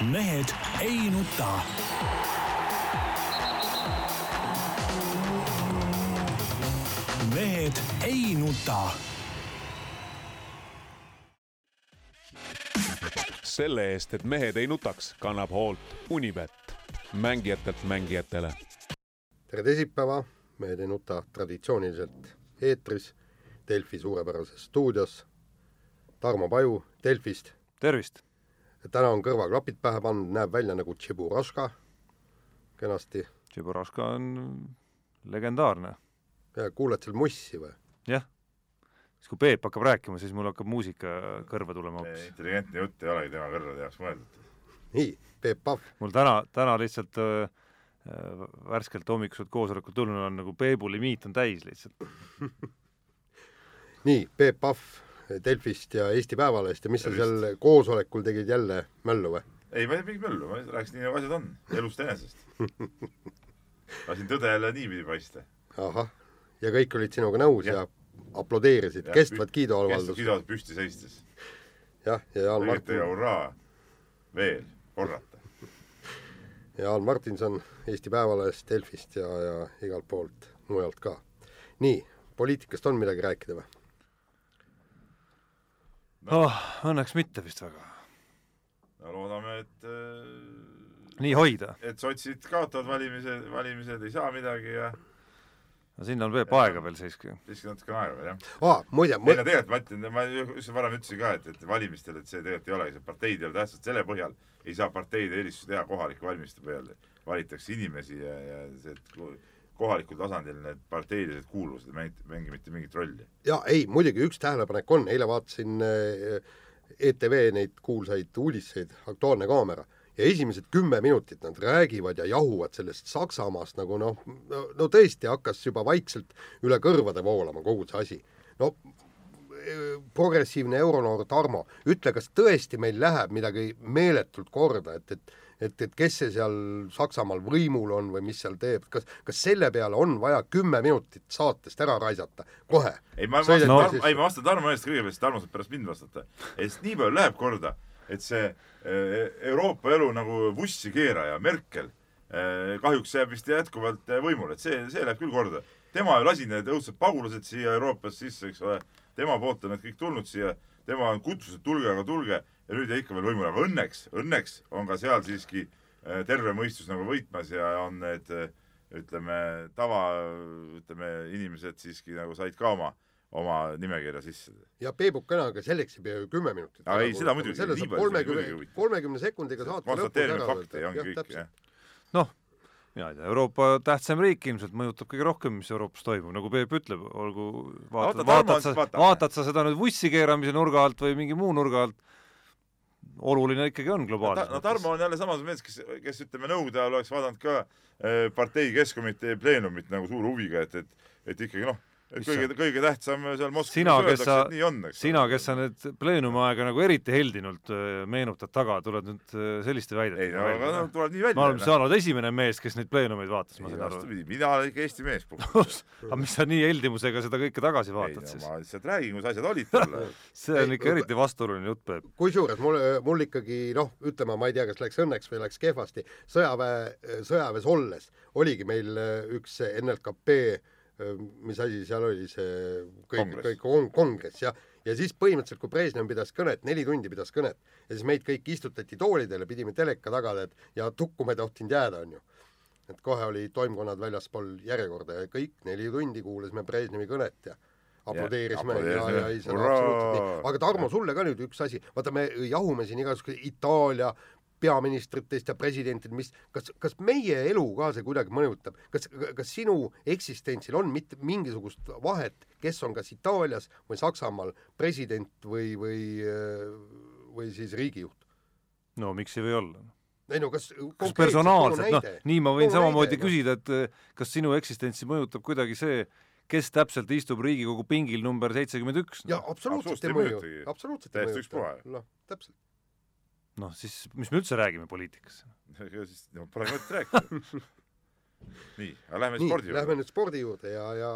mehed ei nuta. mehed ei nuta. selle eest, et mehed ei nutaks, kannab hoolt Unibet, mängijatelt mängijatele. tere teisipäeva, Mehed ei nuta traditsiooniliselt eetris, Delfi suurepärases stuudios. Tarmo Paju Delfist. tervist! Täna on kõrvaklapid pähe pannud, näeb välja nagu Tšiburaška, kenasti. Tšiburaška on legendaarne. ja kuuled seal mussi või? jah. siis kui Peep hakkab rääkima, siis mul hakkab muusika kõrva tulema hoopis. intelligentne jutt ei olegi tema kõrvade jaoks mõeldud. nii, Peep Pahv. mul täna, täna lihtsalt äh, värskelt hommikuselt koosolekult tulnud on nagu Peebu limiit on täis lihtsalt nii, Peep Pahv Delfist ja Eesti Päevalehest ja mis sa seal koosolekul tegid jälle möllu või? ei, ma ei teinud möllu, ma rääkisin nii, nagu asjad on, elust enesest. lasin tõde jälle niipidi paista. ahah, ja kõik olid sinuga nõus ja, ja aplodeerisid, kestvat kiiduavaldust. kestvat kiiduavaldust püsti seistes. jah, ja Jaan Martin. hurraa, veel, korrata. Jaan Martinson Eesti Päevalehest, Delfist ja, ja igalt poolt mujalt ka. nii, poliitikast on midagi rääkida või? Oh, õnneks mitte vist väga. no loodame, et äh, nii hoida. et sotsid kaotavad valimised, valimised ei saa midagi ja no sinna on Peep aega veel siiski. siiski natuke aega veel, jah. aa, muide ei no tegelikult ma ütlen, ma just varem ütlesin ka, et, et valimistel, et see tegelikult ei olegi, see parteid ei ole tähtsad, selle põhjal ei saa parteide eelistusi teha kohalike valimiste põhjal. valitakse inimesi ja, ja see, et kohalikul tasandil need parteilised kuuluvused ei mängi, mängi mitte mingit rolli. jaa, ei, muidugi üks tähelepanek on, eile vaatasin ETV neid kuulsaid uudiseid, Aktuaalne kaamera, ja esimesed kümme minutit nad räägivad ja jahuvad sellest Saksamaast nagu noh, no tõesti hakkas juba vaikselt üle kõrvade voolama kogu see asi. no progressiivne euronoor Tarmo, ütle, kas tõesti meil läheb midagi meeletult korda, et, et et, et kes see seal Saksamaal võimul on või mis seal teeb, kas, kas selle peale on vaja kümme minutit saatest ära raisata, kohe? ei, ma vastan no, ei ma vastan Tarmo eest kõigepealt, siis Tarmo saab pärast mind vastata. et nii palju läheb korda, et see Euroopa elu nagu vussikeeraja Merkel kahjuks jääb vist jätkuvalt võimule, et see, see läheb küll korda. tema ju lasi need õudsed pagulased siia Euroopasse sisse, eks ole, tema poolt on need kõik tulnud siia, tema on kutsus, et tulge, aga tulge ja nüüd jäi ikka veel võimule, aga õnneks, õnneks on ka seal siiski äh, terve mõistus nagu võitmas ja on need äh, ütleme, tava, ütleme, inimesed siiski nagu said ka oma oma nimekirja sisse. ja Peebukana, aga selleks ei pea ju kümme minutit. ei, seda muidugi. selle saab kolmekümne, kolmekümne sekundiga saate ongi kõik, jah. noh, mina ei tea, Euroopa tähtsam riik ilmselt mõjutab kõige rohkem, mis Euroopas toimub, nagu Peep ütleb, olgu vaatad, vaatad sa, vaatad sa seda nüüd vussi keeramise nurga alt või mingi muu nurga alt oluline ikkagi on globaalselt no, no Tarmo on jälle samas mees, kes, kes ütleme, nõukogude ajal oleks vaadanud ka äh, partei keskkomitee pleenumit nagu suure huviga, et, et, et ikkagi noh et kõige, kõige tähtsam seal Moskvas sina, kes sa, sina, kes sa nüüd pleenumi aega nagu eriti heldinult äh, meenutad taga, tuled nüüd äh, selliste väidetega ei no aga no tuleb nii välja. ma olen, sa oled esimene mees, kes neid pleenumeid vaatas, ma sain aru. mina olen ikka Eesti mees aga mis sa nii heldimusega seda kõike tagasi vaatad ei, siis? ma lihtsalt räägin, kus asjad olid tol ajal see on ikka eriti vastuoluline jutt, Peep. kusjuures mul, mul ikkagi noh, ütleme, ma ei tea, kas läks õnneks või läks kehvasti, sõjaväe, sõjaväes olles oligi meil äh, üks NLKP mis asi seal oli, see kõik, kõik kong, kongress, jah. ja siis põhimõtteliselt, kui Brežnev pidas kõnet, neli tundi pidas kõnet, ja siis meid kõik istutati toolidele, pidime teleka taga, et ja tukkuma ei tohtinud jääda, onju. et kohe oli toimkonnad väljaspool järjekorda ja kõik neli tundi kuulasime Brežnevi kõnet ja aplodeerisime ja, ja, ja ei seda absoluutselt nii. aga Tarmo, sulle ka nüüd üks asi, vaata, me jahume siin igasuguseid Itaalia peaministritest ja presidentidest, mis, kas, kas meie elu ka see kuidagi mõjutab, kas, kas sinu eksistentsil on mitte mingisugust vahet, kes on kas Itaalias või Saksamaal president või, või, või siis riigijuht? no miks ei või olla? ei no kas kas personaalselt, noh, nii ma võin samamoodi näide, küsida, et kas sinu eksistentsi mõjutab kuidagi see, kes täpselt istub Riigikogu pingil number seitsekümmend üks? jaa, absoluutselt ei mõju, absoluutselt ei mõjuta. noh, täpselt noh, siis mis me üldse räägime poliitikas? ega siis no, pole mõtet rääkida nii, aga lähme nii, spordi juurde. Lähme nüüd spordi juurde ja, ja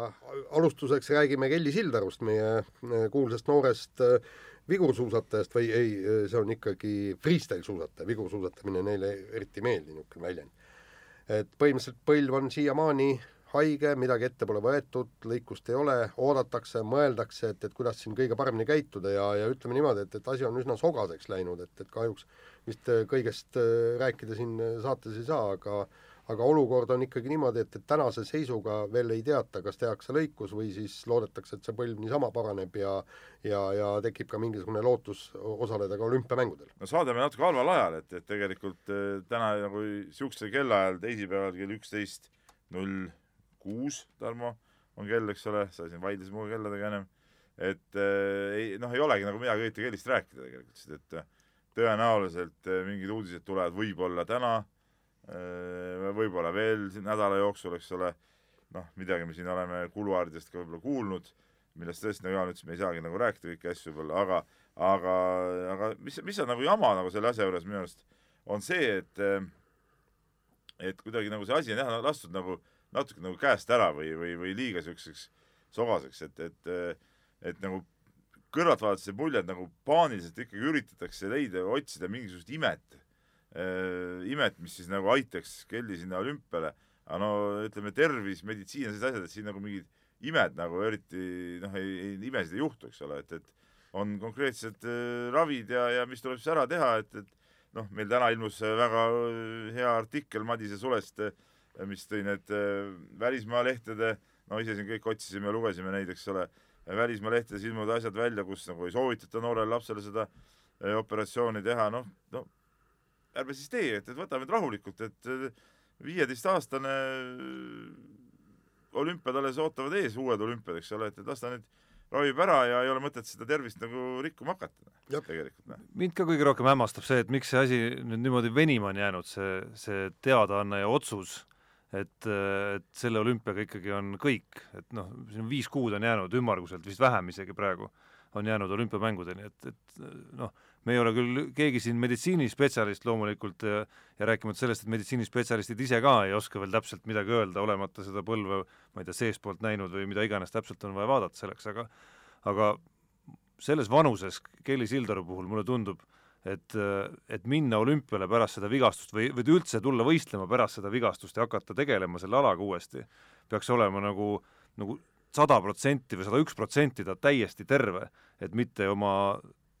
alustuseks räägime Kelly Sildarust, meie kuulsast noorest vigursuusatajast või ei, see on ikkagi freestyle suusataja, vigursuusatamine neile eriti ei meeldi, niisugune väljend. et põhimõtteliselt põlv on siiamaani haige, midagi ette pole võetud, lõikust ei ole, oodatakse, mõeldakse, et, et kuidas siin kõige paremini käituda ja, ja ütleme niimoodi, et, et asi on üsna sogaseks läinud, et, et kahjuks vist kõigest rääkida siin saates ei saa, aga aga olukord on ikkagi niimoodi, et, et tänase seisuga veel ei teata, kas tehakse lõikus või siis loodetakse, et see põlv niisama paraneb ja ja, ja tekib ka mingisugune lootus osaleda ka olümpiamängudel. no saade meil natuke halval ajal, et, et tegelikult täna nagu niisugusel kellaajal, teisipäeval kell üksteist null kuus, Tarmo, on kell, eks ole, sa siin vaidlesid minuga kelladega ennem, et äh, ei noh, ei olegi nagu midagi õieti kellist rääkida tegelikult, sest et äh, tõenäoliselt äh, mingid uudised tulevad võib-olla täna võib-olla veel nädala jooksul, eks ole, noh, midagi me siin oleme kuluaaridest ka võib-olla kuulnud, millest tõesti, nagu Jaan ütles, me ei saagi nagu rääkida kõiki asju võib-olla, aga aga, aga mis, mis on nagu jama nagu selle asja juures minu arust, on see, et et kuidagi nagu see asi on jah lastud nagu natuke nagu käest ära või, või, või liiga niisuguseks sogaseks, et, et et nagu kõrvalt vaadates jääb mulje, et nagu paaniliselt ikkagi üritatakse leida, otsida mingisugust imet äh, imet, mis siis nagu aitaks Kelly sinna olümpiale, aga no ütleme, tervis, meditsiin ja sellised asjad, et siin nagu mingid imed nagu eriti noh, ei, ei, imesid ei juhtu, eks ole, et, et on konkreetsed äh, ravid ja, ja mis tuleb siis ära teha, et, et noh, meil täna ilmus väga äh, hea artikkel Madise Sulest, äh, mis tõi need äh, välismaa lehtede, no ise siin kõik otsisime ja lugesime neid, eks ole, välismaa lehtedes ilmuvad asjad välja, kus nagu ei soovitata noorele lapsele seda äh, operatsiooni teha, noh, no ärme siis tee, et, et võtame nüüd rahulikult, et viieteistaastane olümpiad alles ootavad ees, uued olümpiad, eks ole, et, et las ta nüüd ravib ära ja ei ole mõtet seda tervist nagu rikkuma hakata. tegelikult noh. mind ka kõige rohkem hämmastab see, et miks see asi nüüd niimoodi venima on jäänud, see, see teadaanne ja otsus, et, et selle olümpiaga ikkagi on kõik, et noh, siin viis kuud on jäänud ümmarguselt, vist vähem isegi praegu, on jäänud olümpiamängudeni, et, et noh, me ei ole küll keegi siin meditsiinispetsialist loomulikult ja, ja rääkimata sellest, et meditsiinispetsialistid ise ka ei oska veel täpselt midagi öelda, olemata seda põlve, ma ei tea, seestpoolt näinud või mida iganes täpselt on vaja vaadata selleks, aga aga selles vanuses Kelly Sildaru puhul mulle tundub, et, et minna olümpiale pärast seda vigastust või, või üldse tulla võistlema pärast seda vigastust ja hakata tegelema selle alaga uuesti, peaks olema nagu, nagu sada protsenti või sada üks protsenti ta täiesti terve, et mitte oma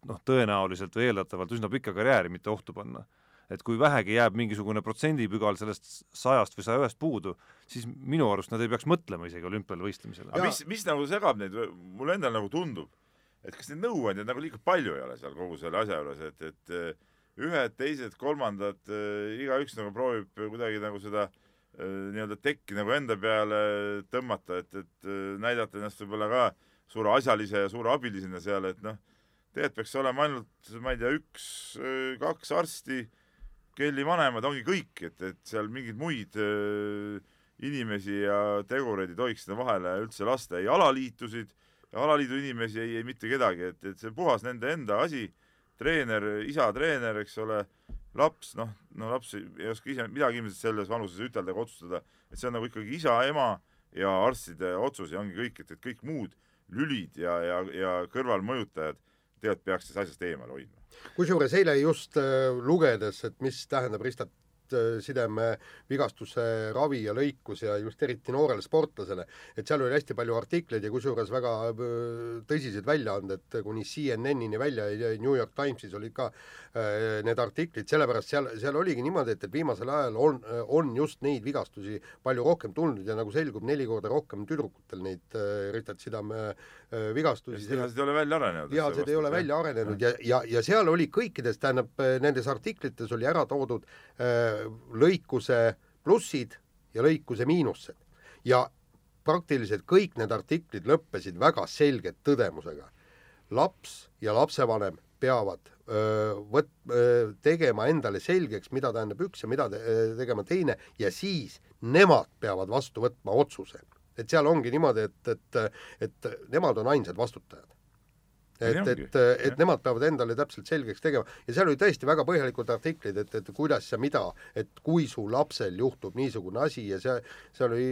noh, tõenäoliselt või eeldatavalt üsna pikka karjääri mitte ohtu panna. et kui vähegi jääb mingisugune protsendipügal sellest sajast või saja ühest puudu, siis minu arust nad ei peaks mõtlema isegi olümpial võistlemisele. aga mis, mis nagu segab neid, mulle endale nagu tundub, et kas neid nõuandjaid nagu liiga palju ei ole seal kogu selle asja juures, et, et eh, ühed, teised, kolmandad äh,, igaüks nagu proovib kuidagi nagu seda äh, nii-öelda tekki nagu enda peale tõmmata, et, et näidata ennast võib-olla ka suure asjalise ja suure abilisena seal, et noh, tegelikult peaks olema ainult, ma ei tea, üks-kaks arsti, kelli vanemad, ongi kõik, et, et seal mingeid muid äh, inimesi ja tegureid ei tohiks sinna vahele üldse lasta, ei alaliitusid, alaliidu inimesi, ei, ei mitte kedagi, et, et see puhas nende enda asi, treener, isa treener, eks ole, laps, noh, no laps ei oska ise midagi ilmselt selles vanuses ütelda ega otsustada, et see on nagu ikkagi isa, ema ja arstide otsus ja ongi kõik, et, et kõik muud lülid ja, ja, ja kõrvalmõjutajad tegelikult peaks sellest asjast eemale hoidma. kusjuures eile just äh, lugedes, et mis tähendab ristat Äh, sideme vigastuse ravi ja lõikus ja just eriti noorele sportlasele, et seal oli hästi palju artikleid ja kusjuures väga äh, tõsised väljaanded kuni CNN-ini välja ja New York Timesis olid ka äh, need artiklid, sellepärast seal, seal oligi niimoodi, et, et viimasel ajal on, on just neid vigastusi palju rohkem tulnud ja nagu selgub, neli korda rohkem tüdrukutel neid ritatsidame vigastusi. lihased ei ole välja arenenud. lihased ei ole välja arenenud ja, ja, ja seal oli kõikides, tähendab, nendes artiklites oli ära toodud äh, lõikuse plussid ja lõikuse miinused. ja praktiliselt kõik need artiklid lõppesid väga selge tõdemusega. laps ja lapsevanem peavad öö, võt-, tegema endale selgeks, mida tähendab üks ja mida te, tegema teine ja siis nemad peavad vastu võtma otsuse. Et seal ongi niimoodi, et, et, et nemad on ainsad vastutajad. Et, et, et nemad peavad endale täpselt selgeks tegema. Ja seal oli tõesti väga põhjalikud artiklid, et, et kuidas ja mida, et kui su lapsel juhtub niisugune asi ja see, seal oli,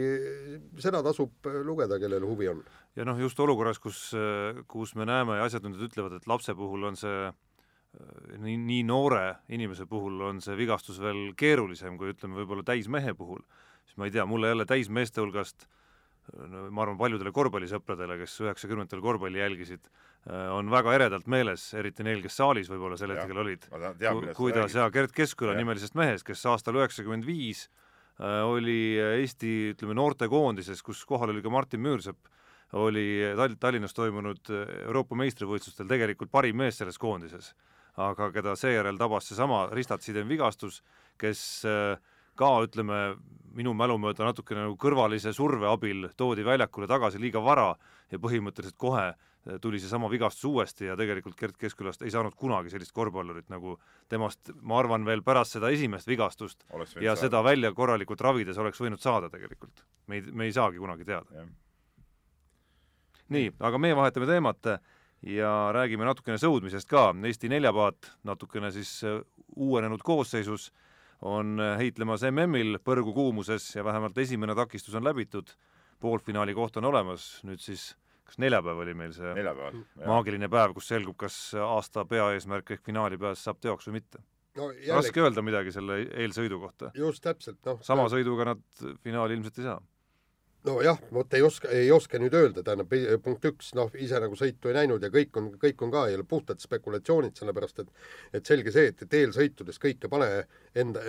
seda tasub lugeda, kellel huvi on. ja noh, just olukorras, kus, kus me näeme ja asjatundjad ütlevad, et lapse puhul on see nii, nii noore inimese puhul on see vigastus veel keerulisem kui ütleme, võib-olla täismehe puhul, siis ma ei tea, mulle jälle täismeeste hulgast no ma arvan, paljudele korvpallisõpradele, kes üheksakümnendatel korvpalli jälgisid, Äh, on väga eredalt meeles, eriti neil, kes saalis võib-olla sel hetkel olid, kuidas ja Gerd Keskküla nimelisest mehest, kes aastal üheksakümmend viis äh, oli Eesti, ütleme, noortekoondises, kus kohal oli ka Martin Müürsepp, oli Tall-, Tallinnas toimunud Euroopa meistrivõistlustel tegelikult parim mees selles koondises. aga keda seejärel tabas seesama ristatside vigastus, kes äh, ka ütleme, minu mälu mööda natukene nagu kõrvalise surve abil toodi väljakule tagasi liiga vara ja põhimõtteliselt kohe tuli seesama vigastus uuesti ja tegelikult Gerd Keskkülast ei saanud kunagi sellist korvpallurit nagu temast, ma arvan, veel pärast seda esimest vigastust ja saada. seda välja korralikult ravides oleks võinud saada tegelikult. me ei, me ei saagi kunagi teada. nii, aga meie vahetame teemat ja räägime natukene sõudmisest ka, Eesti neljapaat natukene siis äh, uuenenud koosseisus on äh, heitlemas MM-il põrgukuumuses ja vähemalt esimene takistus on läbitud, poolfinaali koht on olemas, nüüd siis kas neljapäev oli meil see Neljapäeval, maagiline päev, kus selgub, kas aasta peaeesmärk ehk finaali pääs saab teoks või mitte no,? Jälle... raske öelda midagi selle eelsõidu kohta. just täpselt, noh. sama sõiduga nad finaali ilmselt ei saa nojah, vot ei oska, ei oska nüüd öelda, tähendab punkt üks, noh, ise nagu sõitu ei näinud ja kõik on, kõik on ka jälle puhtad spekulatsioonid, sellepärast et et selge see, et, et eelsõitudes kõike pane enda,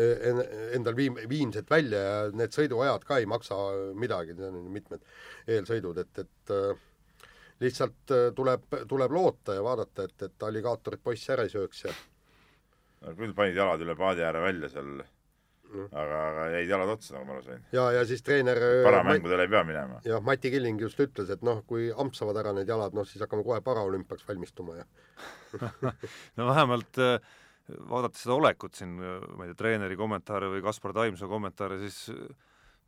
endal viim-, viimset välja ja need sõiduajad ka ei maksa midagi, need on mitmed eelsõidud, et, et äh, lihtsalt äh, tuleb, tuleb loota ja vaadata, et, et alligaatorid poissi ära ei sööks ja no küll panid jalad üle paadi ääre välja seal aga, aga jäid jalad otsa, nagu ma aru sain. ja, ja siis treener paramängudele ei pea minema. jah, Mati Killing just ütles, et noh, kui ampsavad ära need jalad, noh siis hakkame kohe paraolümpiaks valmistuma ja no vähemalt äh, vaadates seda olekut siin, ma ei tea, treeneri kommentaare või Kaspar Taimsoo kommentaare, siis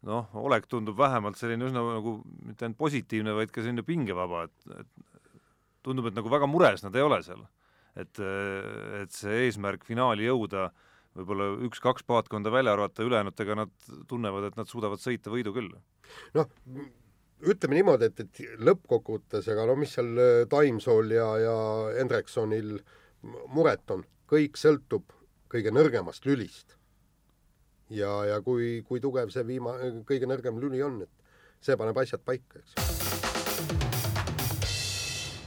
noh, olek tundub vähemalt selline üsna nagu mitte ainult positiivne, vaid ka selline pingevaba, et, et tundub, et nagu väga mures nad ei ole seal. et, et see eesmärk finaali jõuda, võib-olla üks-kaks paatkonda välja arvata, ülejäänutega nad tunnevad, et nad suudavad sõita võidu küll. noh, ütleme niimoodi, et, et lõppkokkuvõttes, ega no mis seal äh, Taimsool ja, ja Hendriksonil muret on, kõik sõltub kõige nõrgemast lülist ja, ja kui, kui tugev see viima-, kõige nõrgem lüli on, et see paneb asjad paika, eks.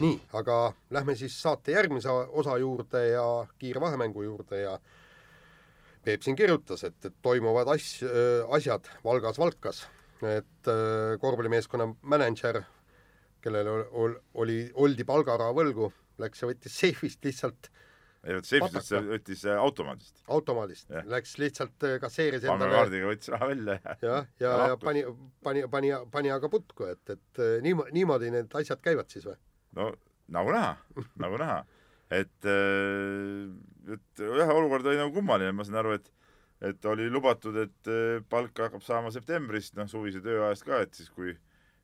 nii, aga lähme siis saate järgmise osa juurde ja kiire vahemängu juurde ja Peep siin kirjutas, et, et toimuvad as-, asjad Valgas Valkas, et äh, korvpallimeeskonna mänedžer, kellel oli, oli, oldi palgaraha võlgu, läks ja võttis seifist lihtsalt äh, ei vot seifist võttis äh, automaadist. automaadist, läks lihtsalt äh, kasseeris endale pangakaardiga võttis raha välja. Ja ja, ja, ja pani, pani, pani, pani aga putku, et, et äh, niimoodi, niimoodi need asjad käivad siis või? no nagu näha, nagu näha. Et, et jah, olukord oli nagu kummaline, ma saan aru, et et oli lubatud, et palk hakkab saama septembrist, noh, suvise tööajast ka, et siis kui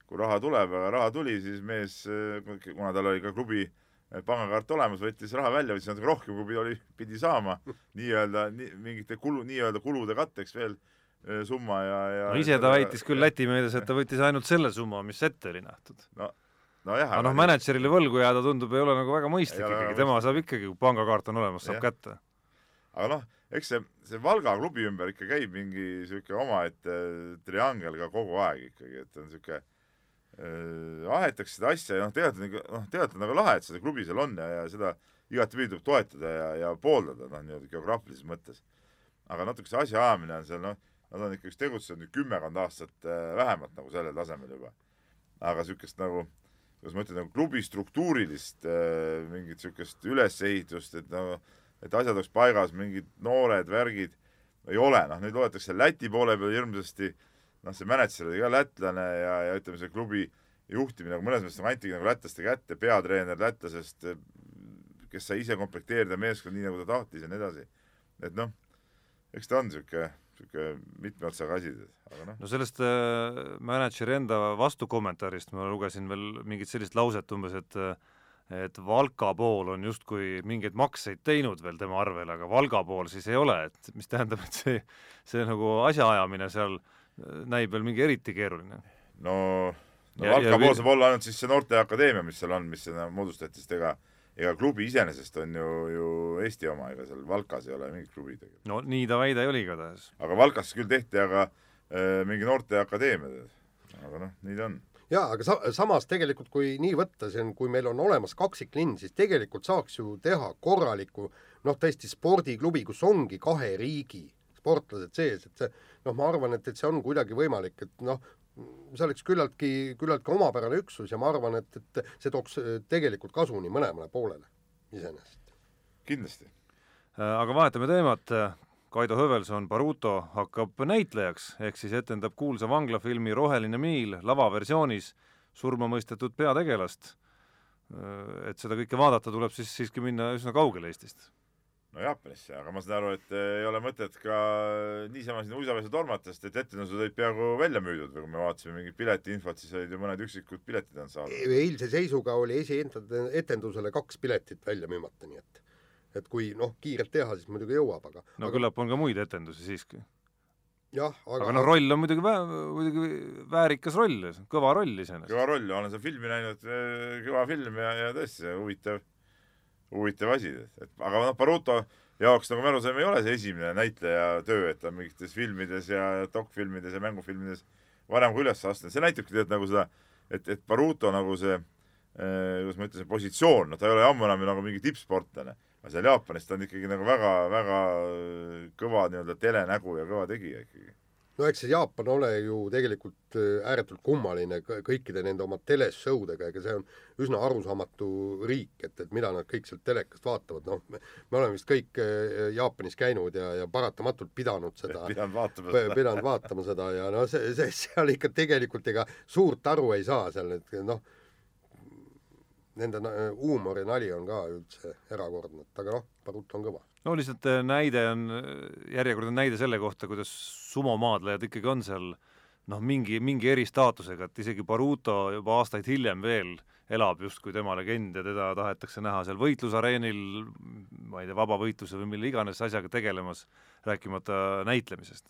kui raha tuleb, aga raha tuli, siis mees, kuna tal oli ka klubi äh, pangakaart olemas, võttis raha välja, võttis natuke rohkem, kui oli, pidi saama nii-öelda nii, mingite kulu, nii-öelda kulude katteks veel summa ja, ja no ise ta väitis küll Läti meedias, et ta võttis ainult selle summa, mis ette oli nähtud. no nojah. aga noh, mänedžerile võlgu jääda tundub, ei ole nagu väga mõistlik ikkagi, tema saab ikkagi, kui pangakaart on olemas, saab ja. kätte. aga noh, eks see, see Valga klubi ümber ikka käib mingi niisugune omaette triangel ka kogu aeg ikkagi, et on niisugune äh, aetakse seda asja ja noh, tegelikult on noh, tegelikult on nagu lahe, et seda klubi seal on ja, ja seda igatepidi tuleb toetada ja, ja pooldada noh, nii-öelda geograafilises mõttes. aga natuke see asjaajamine on seal noh, nad on ikkagi tegutsenud nüüd kümmekond aastat äh, vähemalt nagu sellel tasemel juba. aga niisugust nagu, kuidas ma ütlen, nagu klubi struktuurilist äh, mingit niisugust ülesehitust, et nagu, et asjad oleks paigas, mingid noored värgid ei ole, noh nüüd loetakse Läti poole peal hirmsasti noh, see mänedžer oli ka lätlane ja, ja ütleme, see klubi juhtimine nagu mõnes mõttes nagu antigi nagu lätlaste kätte, peatreener lätlasest, kes sai ise komplekteerida meeskonda nii, nagu ta tahtis ja nii edasi. et noh, eks ta on niisugune, niisugune mitme otsaga asi, aga noh. no sellest äh, mänedžeri enda vastukommentaarist ma lugesin veel mingit sellist lauset umbes, et äh, et Valka pool on justkui mingeid makseid teinud veel tema arvel, aga Valga pool siis ei ole, et mis tähendab, et see, see nagu asjaajamine seal näib veel mingi eriti keeruline. no, no ja, Valka ja, pool saab olla ainult siis see noorteakadeemia, mis seal on, mis sinna moodustati, sest ega ega klubi iseenesest on ju, ju Eesti oma, ega seal Valkas ei ole mingit klubi tegelikult. no nii ta väide oli igatahes. aga Valkas küll tehti aga äh, mingi noorteakadeemia, aga noh, nii ta on jaa, aga sa-, samas tegelikult kui nii võtta, see on, kui meil on olemas kaksiklinn, siis tegelikult saaks ju teha korraliku noh, tõesti spordiklubi, kus ongi kahe riigi sportlased sees, et see noh, ma arvan, et, et see on kuidagi võimalik, et noh, see oleks küllaltki, küllaltki omapärane üksus ja ma arvan, et, et see tooks tegelikult kasu nii mõlemale poolele iseenesest. kindlasti. aga vahetame teemat, Kaido Hövelson Baruto hakkab näitlejaks, ehk siis etendab kuulsa vanglafilmi Roheline miil lavaversioonis surmamõistetud peategelast. Et seda kõike vaadata, tuleb siis siiski minna üsna kaugele Eestist. No Jaapanisse, aga ma saan aru, et ei ole mõtet ka niisama sinna uisapesa tormata, sest et etendused olid peaaegu välja müüdud või kui me vaatasime mingit piletiinfot, siis olid ju mõned üksikud piletid on saadud. eilse seisuga oli esietendusele kaks piletit välja müümata, nii et et kui noh, kiirelt teha, siis muidugi jõuab, aga no aga... küllap on ka muid etendusi siiski. jah, aga aga noh, roll on muidugi vä-, muidugi väärikas roll, kõva roll iseenesest. kõva roll, olen seda filmi näinud, eh, kõva film ja, ja tõesti huvitav, huvitav asi, et aga noh, Baruto jaoks, nagu me aru saime, ei ole see esimene näitleja töö, et ta mingites filmides ja dokfilmides ja mängufilmides varem ka üles astunud, see näitabki tegelikult nagu seda, et, et Baruto nagu see eh, kuidas ma ütlen, see positsioon, noh ta ei ole ammu enam nagu mingi tippsportlane aga seal Jaapanis ta on ikkagi nagu väga, väga kõva nii-öelda telenägu ja kõva tegija ikkagi. No eks see Jaapan ole ju tegelikult äh, ääretult kummaline kõikide nende oma teleshow-dega, ega see on üsna arusaamatu riik, et, et mida nad kõik sealt telekast vaatavad, noh, me oleme vist kõik äh, Jaapanis käinud ja, ja paratamatult pidanud seda pidanud vaatama seda. pidanud vaatama seda ja no see, see, seal ikka tegelikult ega suurt aru ei saa seal, et noh, nende huumor ja nali on ka üldse erakordne, et aga noh, Baruto on kõva. no lihtsalt äh, näide on, järjekordne näide selle kohta, kuidas sumomaadlejad ikkagi on seal noh, mingi, mingi eristaatusega, et isegi Baruto juba aastaid hiljem veel elab justkui tema legend ja teda tahetakse näha seal võitlusareenil, ma ei tea, vabavõitluse või mille iganes asjaga tegelemas, rääkimata näitlemisest.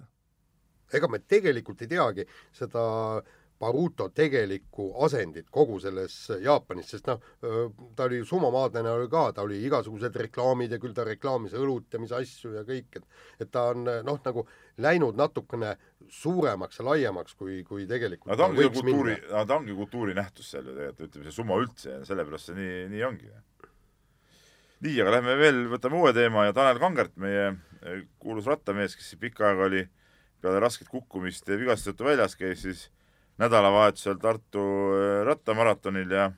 ega me tegelikult ei teagi seda äh, Baruto tegelikku asendit kogu selles Jaapanis, sest noh, ta oli sumomaadlane oli ka, ta oli igasugused reklaamid ja küll ta reklaamis õlut ja mis asju ja kõik, et et ta on noh, nagu läinud natukene suuremaks ja laiemaks, kui, kui tegelikult no ta ongi kultuuri, no ta ongi kultuurinähtus seal ju tegelikult, ütleme see sumo üldse ja sellepärast see nii, nii ongi. nii, aga lähme veel, võtame uue teema ja Tanel Kangert, meie kuulus rattamees, kes pikka aega oli peale rasket kukkumist ja vigastuse tõttu väljas, käis siis nädalavahetusel Tartu äh, rattamaratonil ja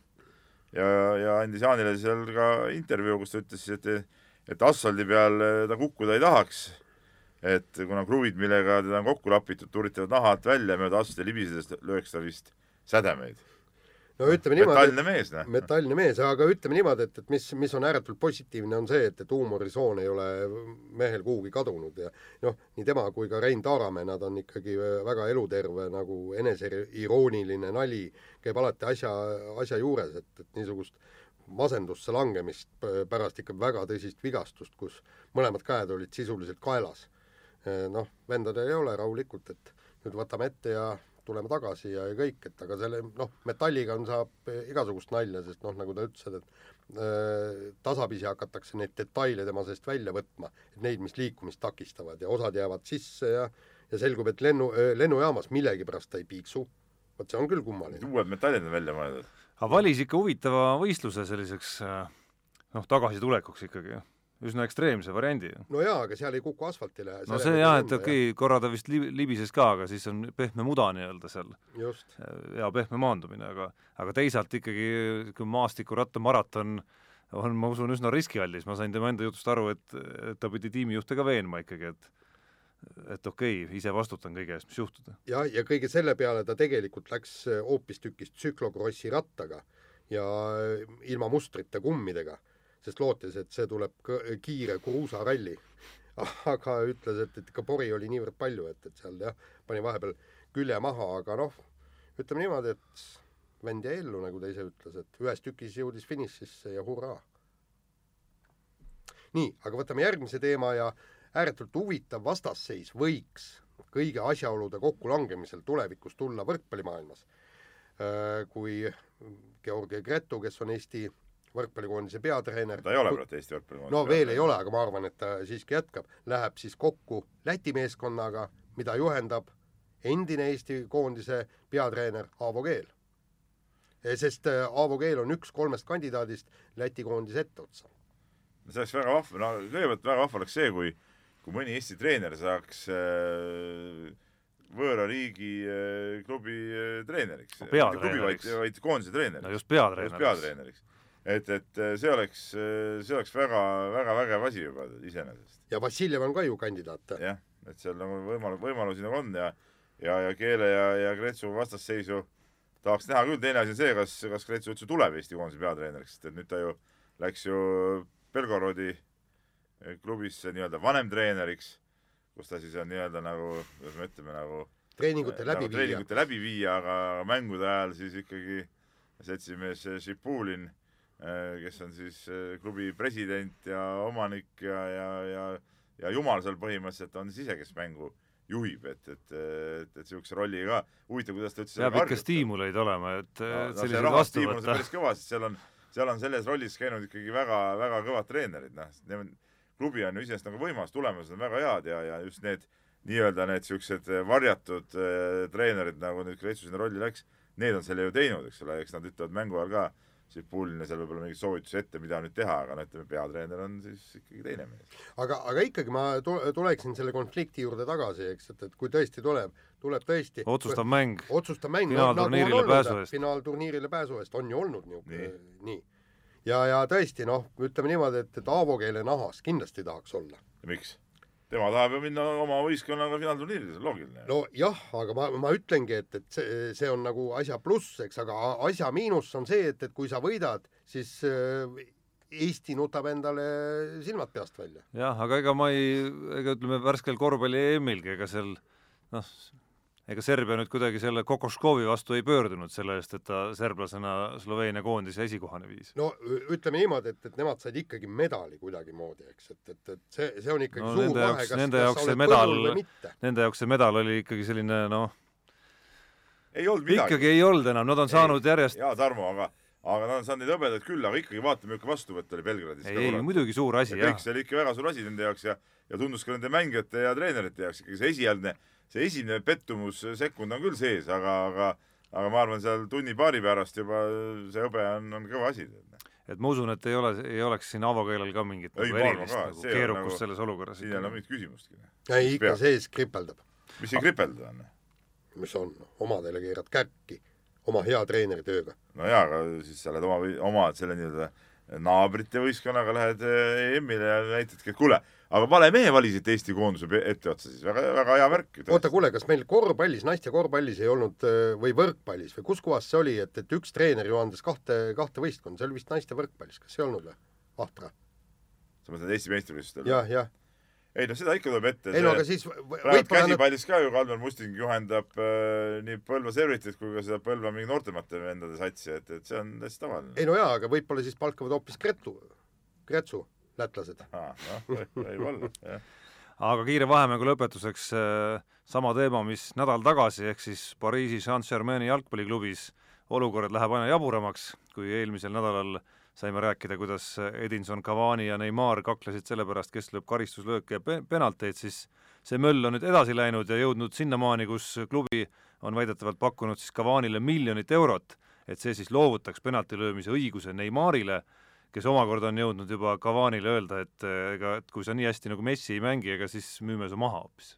ja, ja andis Jaanile seal ka intervjuu, kus ta ütles, et et asfaldi peal äh, ta kukkuda ei tahaks, et kuna kruvid, millega teda on kokku lapitud, tuuritavad naha alt välja mööda asfalti libisedes, lööks ta vist sädemeid no ütleme niimoodi metallne mees, noh. metallne mees, aga ütleme niimoodi, et, et mis, mis on ääretult positiivne, on see, et, et huumorisoon ei ole mehel kuhugi kadunud ja noh, nii tema kui ka Rein Taaramäe, nad on ikkagi väga eluterve nagu eneseirooniline nali käib alati asja, asja juures, et, et niisugust masendusse langemist pärast ikka väga tõsist vigastust, kus mõlemad käed olid sisuliselt kaelas. noh, vendadel ei ole rahulikult, et nüüd võtame ette ja tuleme tagasi ja, ja kõik, et aga selle noh, metalliga on, saab igasugust nalja, sest noh, nagu ta ütles, et äh, tasapisi hakatakse neid detaile tema seest välja võtma, et neid, mis liikumist takistavad ja osad jäävad sisse ja ja selgub, et lennu äh,, lennujaamas millegipärast ta ei piiksu. vot see on küll kummaline. uued metallid on välja mõeldud. aga valis ikka huvitava võistluse selliseks noh, tagasitulekuks ikkagi, jah üsna ekstreemse variandi. no jaa, aga seal ei kuku asfaltile. no see jah, et okei okay,, korra ta vist li-, libises ka, aga siis on pehme muda nii-öelda seal. ja pehme maandumine, aga, aga teisalt ikkagi, kui maastikuratta-maraton on, ma usun, üsna riskiallis, ma sain tema enda jutust aru, et, et ta pidi tiimijuhte ka veenma ikkagi, et et okei okay,, ise vastutan kõige eest, mis juhtuda. jah, ja kõige selle peale ta tegelikult läks hoopistükkis tsüklokrossi rattaga ja ilma mustrita kummidega sest lootis, et see tuleb kiire kruusaralli. aga ütles, et, et ikka pori oli niivõrd palju, et, et seal jah, pani vahepeal külje maha, aga noh, ütleme niimoodi, et vend jäi ellu, nagu ta ise ütles, et ühes tükis jõudis finišisse ja hurraa. nii, aga võtame järgmise teema ja ääretult huvitav vastasseis võiks kõigi asjaolude kokkulangemisel tulevikus tulla võrkpallimaailmas. Äh, kui Georgi Gretu, kes on Eesti võrkpallikoondise peatreener. ta ei ole praegu Eesti võrkpallikoondise no veel ei ole, aga ma arvan, et ta siiski jätkab, läheb siis kokku Läti meeskonnaga, mida juhendab endine Eesti koondise peatreener Aavo Keel. sest äh, Aavo Keel on üks kolmest kandidaadist Läti koondise etteotsa. see oleks väga vahva, no kõigepealt väga vahva oleks see, kui, kui mõni Eesti treener saaks äh, võõra riigi äh, klubi äh, treeneriks. klubi, vaid, vaid koondise treeneriks. no just peatreeneriks. Et, et äh, see oleks, äh, see oleks väga, väga vägev asi juba iseenesest. ja Vassiljev on ka ju kandidaat. jah, et seal nagu võimalus, võimalusi nagu on ja, ja, ja Keele ja, ja Kretsu vastasseisu tahaks näha küll, teine asi on see, kas, kas Kretsu üldse tuleb Eesti koondise peatreeneriks, sest et nüüd ta ju läks ju Belgorodi äh, klubisse nii-öelda vanemtreeneriks, kus ta siis on nii-öelda nagu, kuidas me ütleme, nagu treeningute nagu läbiviija. treeningute läbiviija, aga mängude ajal siis ikkagi seltsimees Šipulin kes on siis äh, klubi president ja omanik ja, ja, ja, ja jumal seal põhimõtteliselt on siis ise, kes mängu juhib, et, et, et, et niisuguse rolli ka, huvitav, kuidas ta üldse peab ikka stiimuleid olema, et no, no, selliseid vastu võtta. päris kõva, sest seal on, seal on selles rollis käinud ikkagi väga, väga kõvad treenerid, noh, klubi on ju iseenesest nagu võimas, tulemused on väga head ja, ja just need nii-öelda need niisugused varjatud äh, treenerid, nagu nüüd Kretsu sinna rolli läks, need on selle ju teinud, eks ole, eks nad ütlevad mängu ajal ka, Šipuline seal võib-olla mingeid soovitusi ette, mida nüüd teha, aga no ütleme, peatreener on siis ikkagi teine mees. aga, aga ikkagi ma tuleksin selle konflikti juurde tagasi, eks, et, et kui tõesti tuleb, tuleb tõesti otsustav mäng, otsustav mäng finaalturniirile nagu pääsu eest. finaalturniirile pääsu eest on ju olnud niisugune, nii, nii.. ja, ja tõesti noh, ütleme niimoodi, et, et Aavo keele nahas kindlasti tahaks olla. miks? Tema tahab ju minna oma võistkonnaga finaalturniirile, see on loogiline. nojah, aga ma, ma ütlengi, et, et see, see on nagu asja pluss, eks, aga asja miinus on see, et, et kui sa võidad, siis äh, Eesti nutab endale silmad peast välja. jah, aga ega ma ei, ega ütleme, värskel korvpalli EM-ilgi, ega seal noh, ega Serbia nüüd kuidagi selle Kokoškovi vastu ei pöördunud selle eest, et ta serblasena Sloveenia koondise esikohane viis. no ütleme niimoodi, et, et nemad said ikkagi medali kuidagimoodi, eks, et, et, et see, see on ikkagi no, suur vahe, kas, nende jaoks see medal, nende jaoks see medal oli ikkagi selline noh, ei olnud midagi. ikkagi ei olnud enam, nad on ei, saanud järjest jaa, Tarmo, aga aga nad on saanud neid hõbedaid küll, aga ikkagi vaata, milline vastuvõtt oli Belgradis. ei, ei muidugi suur asi, jah. kõik see oli ikka väga suur asi nende jaoks ja, ja tundus ka nende mängijate ja treenerite jaoks ikkagi see esialgne see esimene pettumussekund on küll sees, aga, aga aga ma arvan, seal tunni-paari pärast juba see hõbe on, on kõva asi. et ma usun, et ei ole, ei oleks siin avokeelel ka mingit ei, nagu erilist nagu keerukust nagu, selles olukorras. siin ei ole mingit küsimustki. ei, ikka sees kripeldab. mis siin kripeldada on? mis on, omadele keerad kärki oma hea treeneri tööga. no jaa, aga siis sa oled oma, oma selle nii-öelda naabrite võistkonnaga lähed EM-ile ja näitadki, et kuule, aga vale mehe valisite Eesti koonduse etteotsa siis, väga, väga hea märk. oota, kuule, kas meil korvpallis, naiste korvpallis ei olnud või võrkpallis või kus kohas see oli, et, et üks treener juhendas kahte, kahte võistkonda, see oli vist naiste võrkpallis, kas ei olnud või? Vahtra. sa mõtled Eesti meistrivõistlustel? jah, jah ei no seda ikka tuleb ette. ei no aga siis praegu käsipallis ka ju Kalmer Musting juhendab äh, nii Põlva Servitit kui ka seda Põlva mingi noortemate vendade satsi, et, et see on täitsa tavaline. ei no jaa, aga võib-olla siis palkavad hoopis Gretu, Gretsu lätlased. noh, võib olla, jah. aga kiire vahemängu lõpetuseks äh, sama teema, mis nädal tagasi, ehk siis Pariisi Saint-Germaini jalgpalliklubis olukord läheb aina jaburamaks, kui eelmisel nädalal saime rääkida, kuidas Edinson, Cavani ja Neimar kaklesid selle pärast, kes lööb karistuslööke ja pe-, penalteid, siis see möll on nüüd edasi läinud ja jõudnud sinnamaani, kus klubi on väidetavalt pakkunud siis Cavanile miljonit eurot, et see siis loovutaks penalti löömise õiguse Neimarile kes omakorda on jõudnud juba Cavanile öelda, et ega, et kui sa nii hästi nagu Messi ei mängi, ega siis müüme su maha hoopis.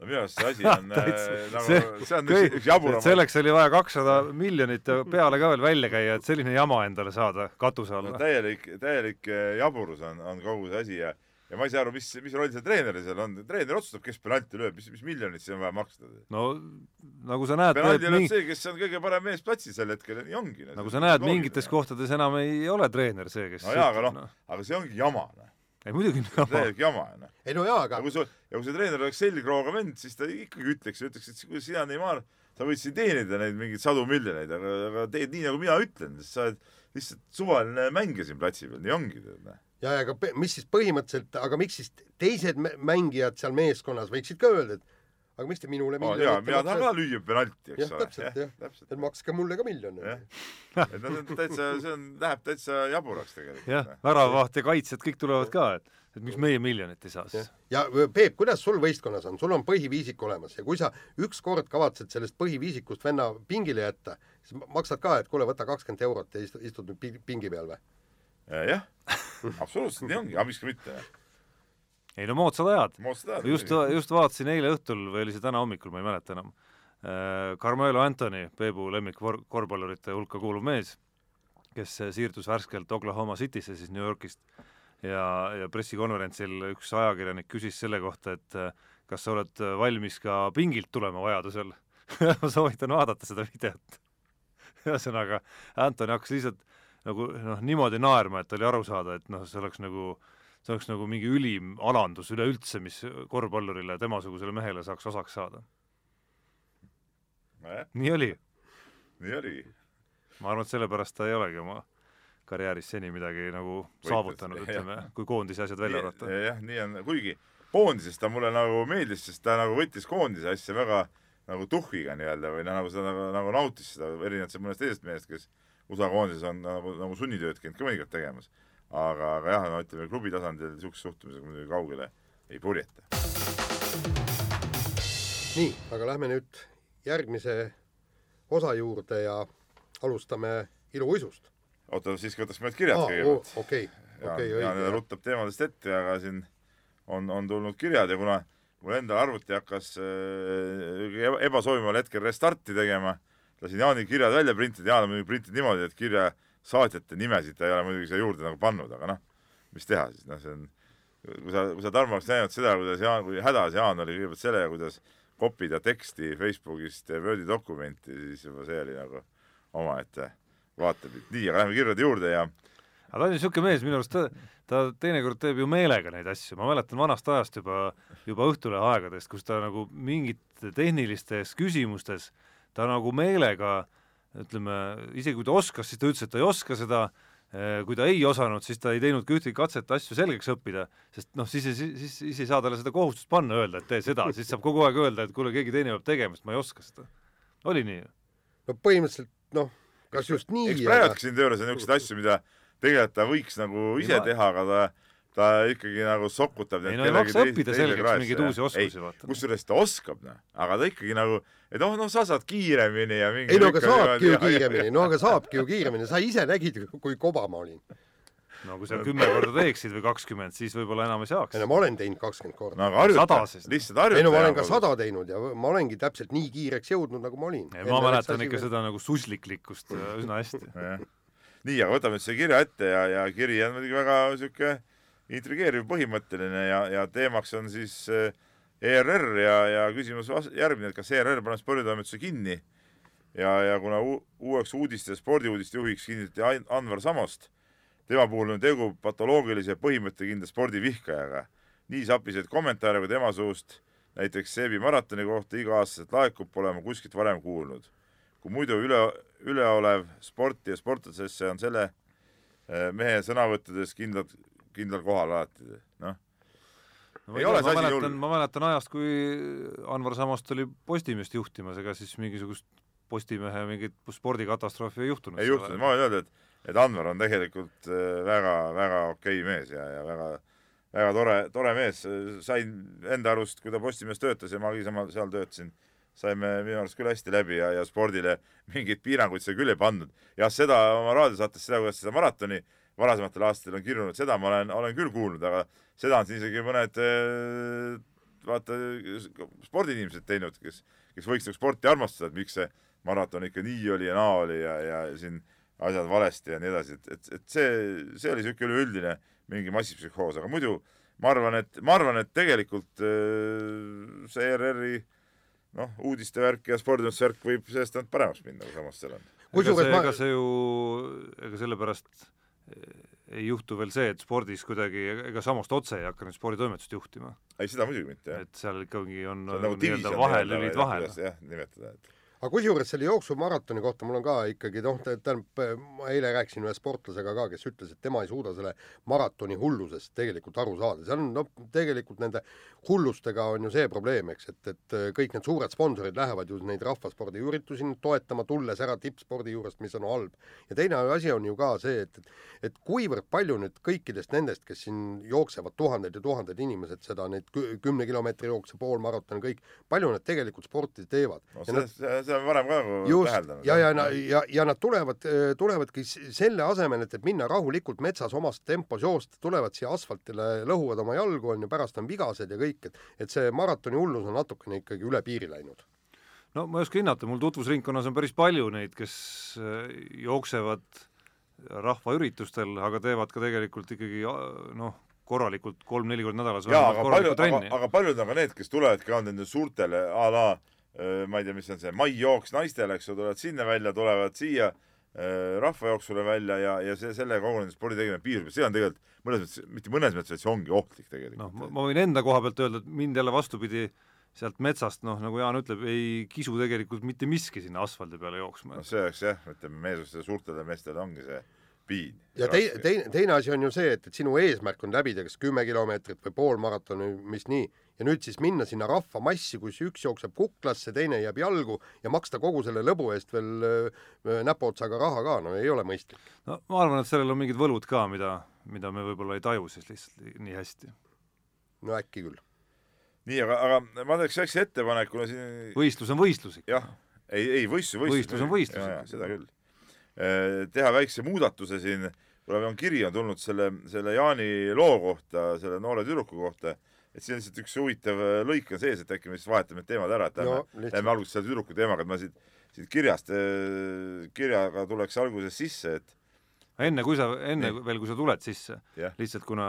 no minu arust see asi on äh, nagu see, on üks, üks jaburam. selleks oli vaja kakssada miljonit peale ka veel välja käia, et selline jama endale saada katuse alla no,. täielik, täielik äh, jaburus on, on kogu see asi ja ja ma ei saa aru, mis, mis roll seal treeneril seal on, treener otsustab, kes penalti lööb, mis, mis miljonit siin on vaja maksta. no nagu sa näed penalti lööb mingi... see, kes on kõige parem mees platsil sel hetkel, nii ongi. nagu sa näed, mingites kohtades enam ei ole treener see, kes no jaa, aga noh no., aga see ongi jama, noh. ei muidugi on jama. täielik jama, noh. ei no jaa, aga ja kui sul, ja kui see treener oleks selgrooga vend, siis ta ikkagi ütleks, ütleks, et kui sina, Neimar, sa võid siin teenida neid mingeid sadu miljoneid, aga, aga teed nii, nagu mina ütlen, sest sa oled lihtsalt suvaline mängija siin platsi peal, nii ongi tead noh. Ja, ja aga mis siis põhimõtteliselt, aga miks siis teised mängijad seal meeskonnas võiksid ka öelda, et aga miks te minule miljonit oh, mina tahan ka lüüa penalti, eks ole. täpselt, jah. et makske mulle ka miljon. et see on täitsa, see on, läheb täitsa jaburaks tegelikult. jah, väravavaht ja kaitsjad kõik tulevad ka, et, et miks meie miljonit ei saa siis. ja Peep, kuidas sul võistkonnas on, sul on põhiviisik olemas ja kui sa ükskord kavatsed sellest põhiviisikust venna pingile jätta, siis maksad ka, et kuule, võta kakskümmend eurot ja istud, istud nüüd pingi peal või? Jah, absoluutselt. Nii ongi, aga miks ka mitte. Ei no moodsad ajad. just, just vaatasin eile õhtul või oli see täna hommikul, ma ei mäleta enam, äh, Carmelo Anthony, Peebu lemmik korvpallurite hulka kuuluv mees, kes siirdus värskelt Oklahoma Citysse siis New Yorgist ja, ja pressikonverentsil üks ajakirjanik küsis selle kohta, et äh, kas sa oled valmis ka pingilt tulema vajadusel? Ma soovitan vaadata seda videot. ühesõnaga, Anthony hakkas lihtsalt nagu noh, niimoodi naerma, et oli aru saada, et noh, see oleks nagu see oleks nagu mingi ülim alandus üleüldse, mis korvpallurile, temasugusele mehele saaks osaks saada no. nii oli. nii oligi. ma arvan, et sellepärast ta ei olegi oma karjääris seni midagi nagu Võitlus, saavutanud, ütleme, kui koondise asjad välja arvata. jah, nii on, kuigi koondises ta mulle nagu meeldis, sest ta nagu võttis koondise asja väga nagu tuhhiga nii-öelda või noh, nagu seda nagu, nagu nautis seda, erinevalt mõnest teisest mehest, kes USA koondises on nagu, nagu sunnitööd käinud ka mõnikord tegemas aga, aga jah, no ütleme klubi tasandil niisuguse suhtumisega muidugi kaugele ei purjeta. nii, aga lähme nüüd järgmise osa juurde ja alustame iluuisust. oota, siiski võtaks mõned kirjad ah, kõigepealt. okei, okei, õige. Jaan ruttab teemadest ette, aga siin on, on tulnud kirjad ja kuna mul endal arvuti hakkas äh, ebasoovitaval hetkel restarti tegema, lasin Jaani kirjad välja printida, Jaan on muidugi printinud niimoodi, et kirja saatjate nimesid ta ei ole muidugi siia juurde nagu pannud, aga noh, mis teha siis, noh, see on, kui sa, kui sa, Tarmo, oleks näinud seda, kuidas Jaan, kui hädas Jaan oli kõigepealt sellega, kuidas kopida teksti Facebookist Wordi dokumenti, siis juba see oli nagu omaette vaatepilt. nii, aga lähme kirjade juurde ja aga ta on niisugune mees, minu arust ta, ta teinekord teeb ju meelega neid asju, ma mäletan vanast ajast juba, juba Õhtulehe aegadest, kus ta nagu mingite tehnilistes küsimustes ta nagu meelega ütleme, isegi kui ta oskas, siis ta ütles, et ta ei oska seda, eh, kui ta ei osanud, siis ta ei teinud ka ühtegi katset asju selgeks õppida, sest noh, siis, siis, siis, siis ei saa talle seda kohustust panna, öelda, et tee seda, siis saab kogu aeg öelda, et kuule, keegi teine peab tegema, sest ma ei oska seda. oli nii? no põhimõtteliselt noh, kas just nii eks praegugi siin tööle on niisuguseid asju, mida tegelikult ta võiks nagu ise teha, aga ta ta ikkagi nagu sokutab ei no ei maksa õppida selgeks mingeid uusi oskusi, vaata. kusjuures ta oskab, noh, aga ta ikkagi nagu, et noh, noh, sa saad kiiremini ja mingi ei no aga saabki ju kiiremini, no aga saabki ju kiiremini, sa ise nägid, kui koba ma olin. no kui sa kümme korda teeksid või kakskümmend, siis võib-olla enam ei saaks. ei no ma olen teinud kakskümmend korda. no aga harjuta, lihtsalt harjuta. ei no ma olen ka sada teinud ja ma olengi täpselt nii kiireks jõudnud, nagu ma olin. ma mäletan ikka seda nagu susliklikkust üsna hästi. nii, aga võtame nüüd selle kirja ette ja, ja kiri on muidugi väga sihuke intrigeeriv, põhimõtteline ja, ja teemaks on siis ERR ja, ja küsimus järgmine, et kas ERR paneb sporditoimetuse kinni ja, ja kuna uueks uudiste, spordiuudiste juhiks kinnitati Anvar Samost, tema puhul on tegu patoloogilise põhimõttekindla spordivihkajaga. nii sapiseid kommentaare kui tema suust näiteks Seebi maratoni kohta iga-aastaselt laekub, pole ma kuskilt varem kuulnud. kui muidu üle, üleolev sporti ja sportlasesse on selle äh, mehe sõnavõttudes kindlalt kindlal kohal alati, noh no, ei ole see asi hull. ma mäletan ajast, kui Anvar Samost oli Postimeest juhtimas, ega siis mingisugust Postimehe mingit spordikatastroofi ei juhtunud. ei juhtunud, ma võin öelda, et, et Anvar on tegelikult äh, väga, väga okei mees ja, ja väga, väga tore, tore mees, sain enda arust, kui ta Postimehes töötas ja ma niisama seal töötasin, saime minu arust küll hästi läbi ja, ja spordile mingeid piiranguid sai küll ei pandud. jah, seda oma raadiosaates, seda, kuidas seda maratoni varasematel aastatel on kirjunud, seda ma olen, olen küll kuulnud, aga seda on siin isegi mõned eh, vaata spordiinimesed teinud, kes, kes võiks nagu sporti armastada, et miks see maraton ikka nii oli ja naa oli ja, ja siin asjad valesti ja nii edasi, et, et, et see, see oli niisugune üleüldine mingi massipsühhoos, aga muidu ma arvan, et, ma arvan, et tegelikult äh, see ERR-i noh, uudistevärk ja spordiuudiste värk võib sellest ainult paremaks minna, kui samas seal on. ega see, ega see ju, ega sellepärast ei juhtu veel see, et spordis kuidagi, ega Samost otse ei hakka nüüd sporditoimetust juhtima. ei, seda muidugi mitte, jah. et seal ikkagi on, on nagu nii-öelda vahelülid vahel. jah, nimetada, et aga kusjuures selle jooksumaratoni kohta mul on ka ikkagi noh, tähendab, ma eile rääkisin ühe sportlasega ka, kes ütles, et tema ei suuda selle maratoni hullusest tegelikult aru saada, see on noh, tegelikult nende hullustega on ju see probleem, eks, et, et kõik need suured sponsorid lähevad ju neid rahvaspordiüritusi toetama, tulles ära tippspordi juurest, mis on halb. ja teine asi on ju ka see, et, et et kuivõrd palju nüüd kõikidest nendest, kes siin jooksevad, tuhanded ja tuhanded inimesed seda, neid kümne kilomeetri jookse, poolmaraton, kõik, palju nad tegelikult sporti teevad no,. seda, seda on varem ka nagu täheldanud. ja, ja, ja, ja, ja nad tulevad, tulevadki selle asemel, et, et minna rahulikult metsas omas tempos joosta, tulevad siia asfaltile, lõhuvad oma jalgu, on ju, pärast on vigased ja kõik, et et see maratoni hullus on natukene ikkagi üle piiri läinud. No ma ei oska hinnata, mul tutvusringkonnas on päris palju neid, kes äh, jooksevad rahvaüritustel, aga teevad ka tegelikult ikkagi noh, korralikult kolm-neli korda nädalas jaa, aga paljud, aga, aga paljud on ka need, kes tulevadki ka nende suurtele a la ma ei tea, mis on see, maijooks naistele, eks ju, tulevad sinna välja, tulevad siia rahvajooksule välja ja, ja see, selle kogunemise spordi tegemine piirdub, see on tegelikult mõnes mõttes, mitte mõnes mõttes, vaid see ongi ohtlik tegelikult. noh, ma võin enda koha pealt öelda, et mind jälle vastupidi, sealt metsast, noh, nagu Jaan ütleb, ei kisu tegelikult mitte miski sinna asfaldi peale jooksma. no see oleks jah, ütleme, meesustele, suurtele meestele ongi see piin. ja tei-, teine, teine asi on ju see, et, et sinu eesmärk on läbida kas kümme kilomeetrit või pool maratoni, mis nii, ja nüüd siis minna sinna rahvamassi, kus üks jookseb kuklasse, teine jääb jalgu ja maksta kogu selle lõbu eest veel äh, näpuotsaga raha ka, no ei ole mõistlik. no ma arvan, et sellel on mingid võlud ka, mida, mida me võib-olla ei taju siis lihtsalt nii hästi. no äkki küll. nii, aga, aga ma teeks väikse ettepaneku siin võistlus on võistlus ikka. jah, ei, ei võistlus, võistlus. võistlus on võistlus. seda küll teha väikse muudatuse siin, kuna on kiri on tulnud selle, selle Jaani loo kohta, selle noore tüdruku kohta, et siin on lihtsalt üks huvitav äh, lõik on sees, et äkki me siis vahetame need teemad ära, et lähme lähme alguses selle tüdruku teemaga, et ma siit, siit kirjast, äh, kirjaga tuleks alguses sisse, et enne kui sa, enne nii. veel, kui sa tuled sisse, lihtsalt kuna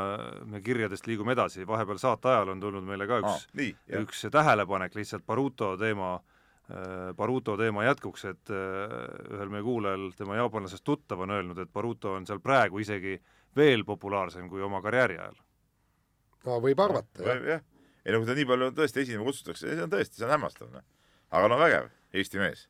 me kirjadest liigume edasi, vahepeal saate ajal on tulnud meile ka üks ah,, üks tähelepanek lihtsalt Baruto teema Äh, Baruto teema jätkuks, et äh, ühel meie kuulajal, tema jaapanlasest tuttav on öelnud, et Baruto on seal praegu isegi veel populaarsem kui oma karjääri ajal. no võib arvata, jah. jah, ei no kui ta nii palju tõesti esinema kutsutakse, see on tõesti, see on hämmastav, noh. aga no vägev, Eesti mees.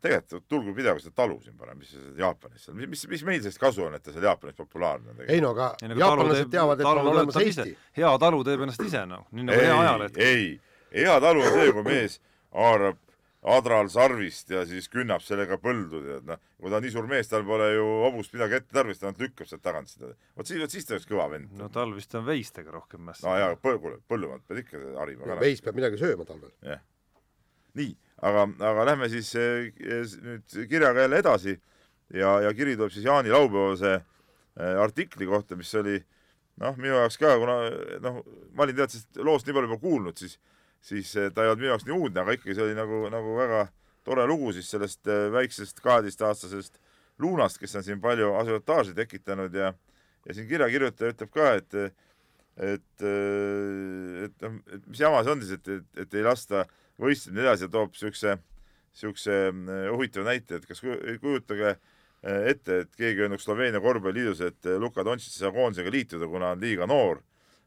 tegelikult tulgu pidage seda talu siin parem, mis Jaapanis seal, mis, mis meil sellest kasu on, et ta seal Jaapanis populaarne on ei no aga jaapanlased teavad, et on olemas Eesti. hea talu teeb ennast ise, noh, nii nagu hea ajaleht. ei hea talu on see, kui mees haarab adral sarvist ja siis künnab sellega põldu, tead noh. kui ta on nii suur mees, tal pole ju hobust midagi ette tarvis, ta ainult lükkab sealt tagant seda. vot siis, vot siis ta oleks kõva vend. no tal vist on veistega rohkem mässa. no jaa, kuule, põllumaad pead ikka harima. veis peab midagi sööma talvel. jah. nii, aga, aga lähme siis eh, nüüd kirjaga jälle edasi ja, ja kiri tuleb siis Jaani laupäevase eh, artikli kohta, mis oli noh, minu jaoks ka, kuna noh, ma olin tead sellest loost nii palju juba kuulnud, siis siis eh, ta ei olnud minu jaoks nii uudne, aga ikkagi see oli nagu, nagu väga tore lugu siis sellest eh, väiksest kaheteistaastasest Luunast, kes on siin palju asiotaaži tekitanud ja ja siin kirjakirjutaja ütleb ka, et et, eh, et noh, et mis jama see on siis, et, et, et ei lasta võistlemine edasi ja toob siukse, siukse huvitava näite, et kas kujutage ette, et keegi öelnuks Sloveenia korvpalliliidus, et Luka Dontšit ei saa koondisega liituda, kuna on liiga noor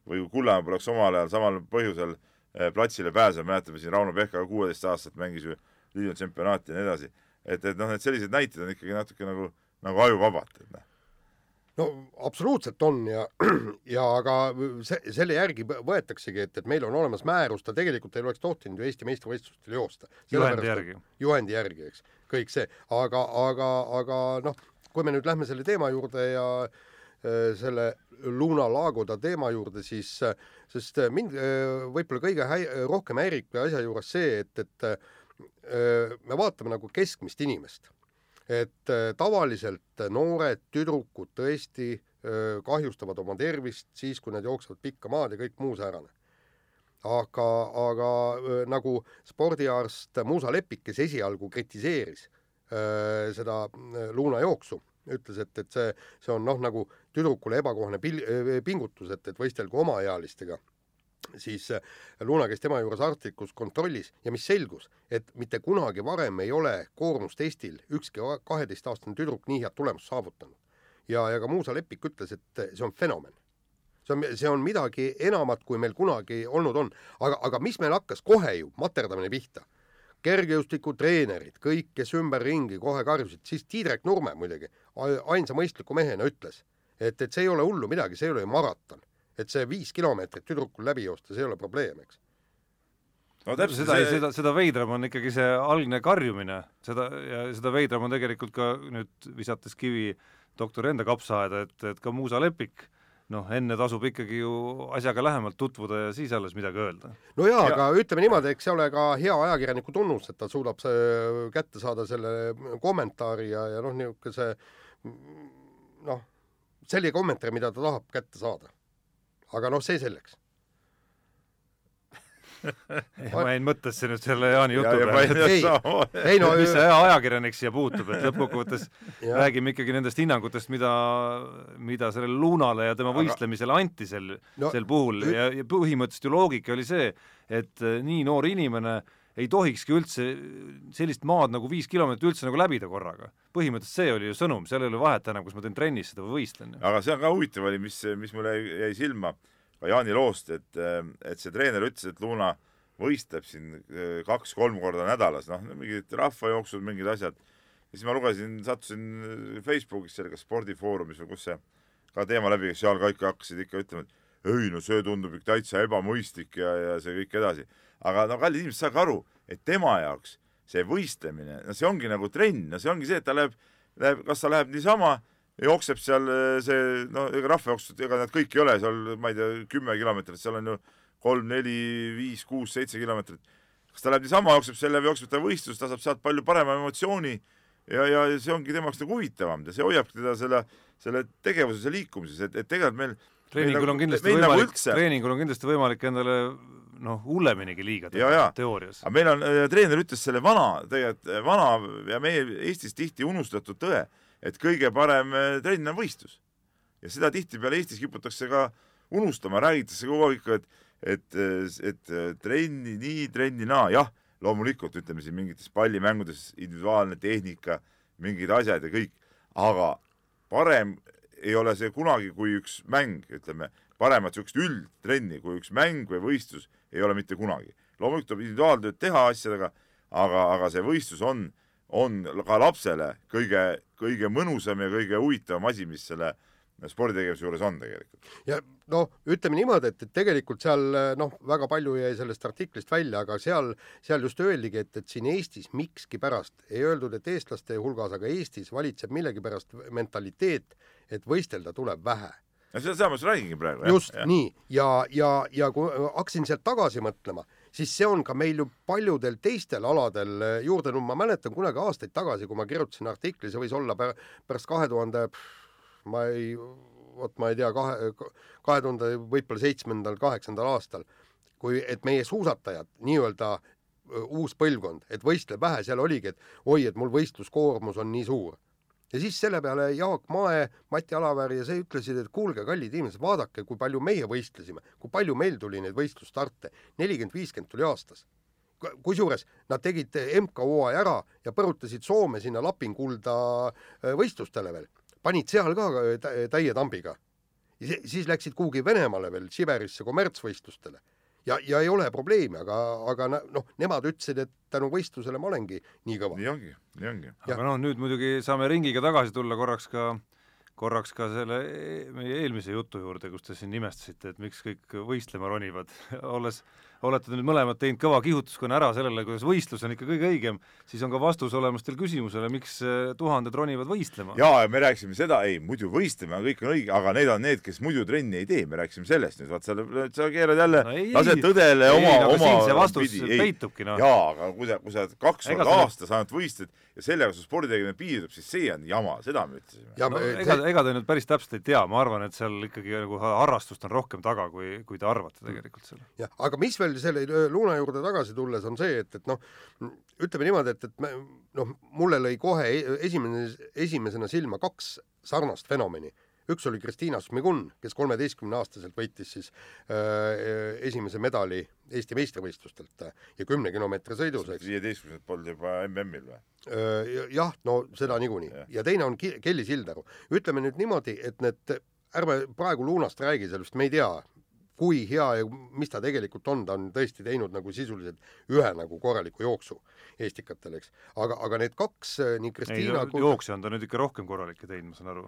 või kui Kullamäe poleks omal ajal samal põhjusel Äh, platsile pääsema, mäletame siin Rauno Pehka kuueteistaastaselt mängis ju liidu tsempionaati ja nii edasi. et, et noh, need sellised näited on ikkagi natuke nagu, nagu ajuvabad, et noh no absoluutselt on ja, ja aga see, selle järgi võetaksegi, et, et meil on olemas määrus, ta tegelikult ei oleks tohtinud ju Eesti meistrivõistlustel joosta. juhendi järgi. juhendi järgi, eks, kõik see, aga, aga, aga noh, kui me nüüd lähme selle teema juurde ja äh, selle Luna Lagoda teema juurde, siis äh, sest äh, mind äh, võib-olla kõige häi-, rohkem häirib asja juures see, et, et äh, me vaatame nagu keskmist inimest. et tavaliselt noored tüdrukud tõesti kahjustavad oma tervist siis, kui nad jooksevad pikka maad ja kõik muu säärane. aga, aga nagu spordiarst Musa Lepik, kes esialgu kritiseeris seda luunajooksu ütles, et, et see, see on noh, nagu tüdrukule ebakohane pil-, pingutus, et, et võistelgu omaealistega siis äh, Luna käis tema juures arstlikus kontrollis ja mis selgus, et mitte kunagi varem ei ole koormustestil ükski kaheteistaastane tüdruk nii head tulemust saavutanud. ja, ja ka Muusa Lepik ütles, et see on fenomen. see on, see on midagi enamat, kui meil kunagi olnud on. aga, aga mis meil hakkas kohe ju materdamine pihta kergejõustikutreenerid, kõik, kes ümberringi kohe karjusid, siis Tiidrek Nurme muidugi ainsa mõistliku mehena ütles, et, et see ei ole hullu midagi, see ei ole ju maraton. et see viis kilomeetrit tüdrukul läbi joosta, see ei ole probleem, eks no täpselt seda see..., seda, seda veidram on ikkagi see algne karjumine, seda ja seda veidram on tegelikult ka nüüd visates kivi doktori enda kapsaaeda, et, et ka Muusa Lepik noh, enne tasub ikkagi ju asjaga lähemalt tutvuda ja siis alles midagi öelda. no jaa ja., aga ütleme niimoodi, eks see ole ka hea ajakirjaniku tunnus, et ta suudab see kätte saada selle kommentaari ja, ja noh, niisuguse noh, selline kommentaar, mida ta tahab kätte saada. aga noh, see selleks ma jäin mõttesse nüüd selle Jaani jutu peale. ei, ei no mis see ajakirjanik siia puutub, et lõppkokkuvõttes räägime ikkagi nendest hinnangutest, mida, mida sellele Lunale ja tema Aga... võistlemisele anti sel no,, sel puhul ja, ja põhimõtteliselt ju loogika oli see, et äh, nii noor inimene ei tohikski üldse sellist maad nagu viis kilomeetrit üldse nagu läbida korraga. põhimõtteliselt see oli ju sõnum, seal ei ole vahet enam, kas ma teen trennis seda või võistlen. aga see on ka huvitav oli, mis, mis mulle jäi silma ka Jaani loost, et, et see treener ütles, et Luna võistleb siin eh, kaks-kolm korda nädalas, noh, mingid rahvajooksud, mingid asjad. ja siis ma lugesin, sattusin Facebookis seal, kas spordifoorumis või kus see ka teema läbi, kes seal ka ikka hakkasid ikka ütlema, et ei no see tundub ikka täitsa ebamõistlik ja, ja see kõik edasi. aga no kallid inimesed, saage aru, et tema jaoks see võistlemine, no see ongi nagu trenn, no see ongi see, et ta läheb, läheb, kas ta läheb niisama jookseb seal eh, see, no ega rahvajooksud, ega nad kõik ei ole seal, ma ei tea, kümme kilomeetrit, seal on ju kolm, neli, viis, kuus, seitse kilomeetrit. kas ta läheb niisama, jookseb selle või jookseb ta võistlus, ta saab sealt palju parema emotsiooni ja, ja see ongi tema jaoks nagu huvitavam ja see hoiabki teda selle, selle tegevuses ja liikumises, et, et tegelikult meil treeningul on kindlasti nagu võimalik, treeningul on kindlasti võimalik endale noh, hulleminigi liiga teha teoorias. aga meil on äh,, treener ütles selle vana, tegelikult vana ja meie Eestis tihti unustatud tõe et kõige parem eh, trenn on võistlus. ja seda tihtipeale Eestis kiputakse ka unustama, räägitakse kogu aeg et et, et trenni nii, trenni naa, jah, loomulikult ütleme siin mingites pallimängudes individuaalne tehnika, mingid asjad ja kõik, aga parem ei ole see kunagi kui üks mäng, ütleme, paremat niisugust üldtrenni kui üks mäng või võistlus ei ole mitte kunagi. loomulikult tuleb individuaaltööd teha asjadega, aga, aga see võistlus on on ka lapsele kõige, kõige mõnusam ja kõige huvitavam asi, mis selle sporditegevuse juures on tegelikult. ja noh, ütleme niimoodi, et, et tegelikult seal noh, väga palju jäi sellest artiklist välja, aga seal, seal just öeldigi, et, et siin Eestis mikskipärast, ei öeldud, et eestlaste hulgas, aga Eestis valitseb millegipärast mentaliteet, et võistelda tuleb vähe no seda, seda ma just räägingi praegu. just ja. nii ja, ja, ja kui hakkasin sealt tagasi mõtlema, siis see on ka meil ju paljudel teistel aladel eh, juurde tulnud, ma mäletan kunagi aastaid tagasi, kui ma kirjutasin artikli, see võis olla pärast kahe tuhande, ma ei, vot ma ei tea, kahe, kahe tuhande võib-olla seitsmendal, kaheksandal aastal, kui, et meie suusatajad nii-öelda eh, uus põlvkond, et võistleb vähe, seal oligi, et oi, et mul võistluskoormus on nii suur ja siis selle peale Jaak Mae, Mati Alaväär ja see ütlesid, et kuulge, kallid inimesed, vaadake, kui palju meie võistlesime, kui palju meil tuli neid võistlusstarte, nelikümmend, viiskümmend tuli aastas. kusjuures nad tegid MK-hooaja ära ja põrutasid Soome sinna Lapinkulda äh, võistlustele veel, panid seal ka äh, täie tambiga. siis läksid kuhugi Venemaale veel, Siberisse kommertsvõistlustele ja, ja ei ole probleemi, aga, aga noh, nemad ütlesid, et tänu võistlusele ma olengi nii kõva. nii ongi, nii ongi. aga noh, nüüd muidugi saame ringiga tagasi tulla korraks ka korraks ka selle e-, meie eelmise jutu juurde, kus te siin nimestasite, et miks kõik võistlema ronivad, olles olete nüüd mõlemad teinud kõva kihutuskonna ära sellele, kuidas võistlus on ikka kõige õigem, siis on ka vastus olemas teil küsimusele, miks eh, tuhanded ronivad võistlema. jaa, ja me rääkisime seda, ei muidu võistleme, kõik on õige, aga need on need, kes muidu trenni ei tee, me rääkisime sellest nüüd, vaat sa, sa keerad jälle no,, lased tõdele ei, oma, oma see vastus pidi. peitubki, noh. jaa, aga kui sa, kui sa kaks korda aastas ainult võistled ja sellega su sporditegemine piirdub, siis see on jama, seda me ütlesime. No, ega, ega te nüüd päris täpselt ei tea, ma arvan, et seal ikkagi nagu harrastust on rohkem taga, kui, kui te arvate tegelikult seal. jah, aga mis veel selle Luuna juurde tagasi tulles on see, et, et noh, ütleme niimoodi, et, et me noh, mulle lõi kohe e-, esimene, esimesena silma kaks sarnast fenomeni üks oli Kristiina Šmigun, kes kolmeteistkümneaastaselt võitis siis äh, esimese medali Eesti meistrivõistlustelt ja kümne kilomeetri sõidus, eks. viieteistkümnendat polnud juba MM-il või? Jah, no seda niikuinii ja. ja teine on Kelly Sildaru. ütleme nüüd niimoodi, et need, ärme praegu Luunast räägi, sellest me ei tea kui hea ja mis ta tegelikult on, ta on tõesti teinud nagu sisuliselt ühe nagu korraliku jooksu eestikatel, eks. aga, aga need kaks, äh, nii Kristiina kui jooksja on ta nüüd ikka rohkem korralikke teinud, ma saan aru.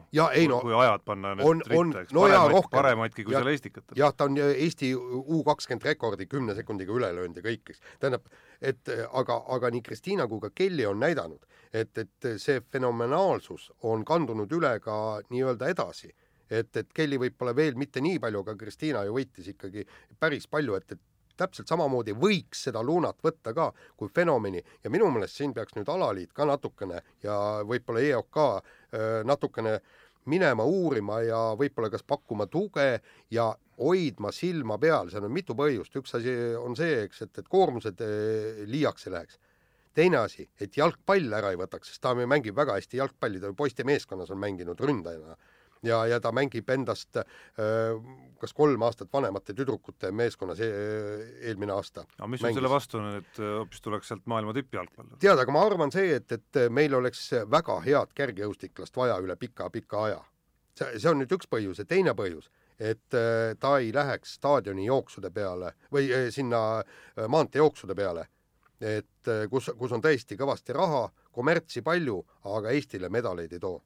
no kui ajad panna nüüd on, ritta, eks no, paremaid, paremaidki kui ja, seal eestikatel. jah, ta on Eesti U kakskümmend rekordi kümne sekundiga üle löönud ja kõik, eks. tähendab, et aga, aga nii Kristiina kui ka Kelly on näidanud, et, et see fenomenaalsus on kandunud üle ka nii-öelda edasi et, et Kelly võib-olla veel mitte nii palju, aga Kristiina ju võitis ikkagi päris palju, et, et täpselt samamoodi võiks seda Lunat võtta ka kui fenomeni. Ja minu meelest siin peaks nüüd alaliit ka natukene ja võib-olla EOK natukene minema uurima ja võib-olla kas pakkuma tuge ja hoidma silma peal, seal on mitu põhjust, üks asi on see, eks, et, et koormused liiaks ei läheks. teine asi, et jalgpall ära ei võtaks, sest ta mängib väga hästi jalgpalli, ta poiste meeskonnas on mänginud ründajana ja, ja ta mängib endast äh, kas kolm aastat vanemate tüdrukute meeskonnas e eelmine aasta. aga mis sul selle vastu on, et äh, hoopis tuleks sealt maailma tippjalgpalli? tead, aga ma arvan see, et, et meil oleks väga head kergejõustiklast vaja üle pika-pika aja. see, see on nüüd üks põhjus ja teine põhjus, et äh, ta ei läheks staadioni jooksude peale või sinna maanteejooksude peale, et kus, kus on tõesti kõvasti raha, kommertsi palju, aga Eestile medaleid ei too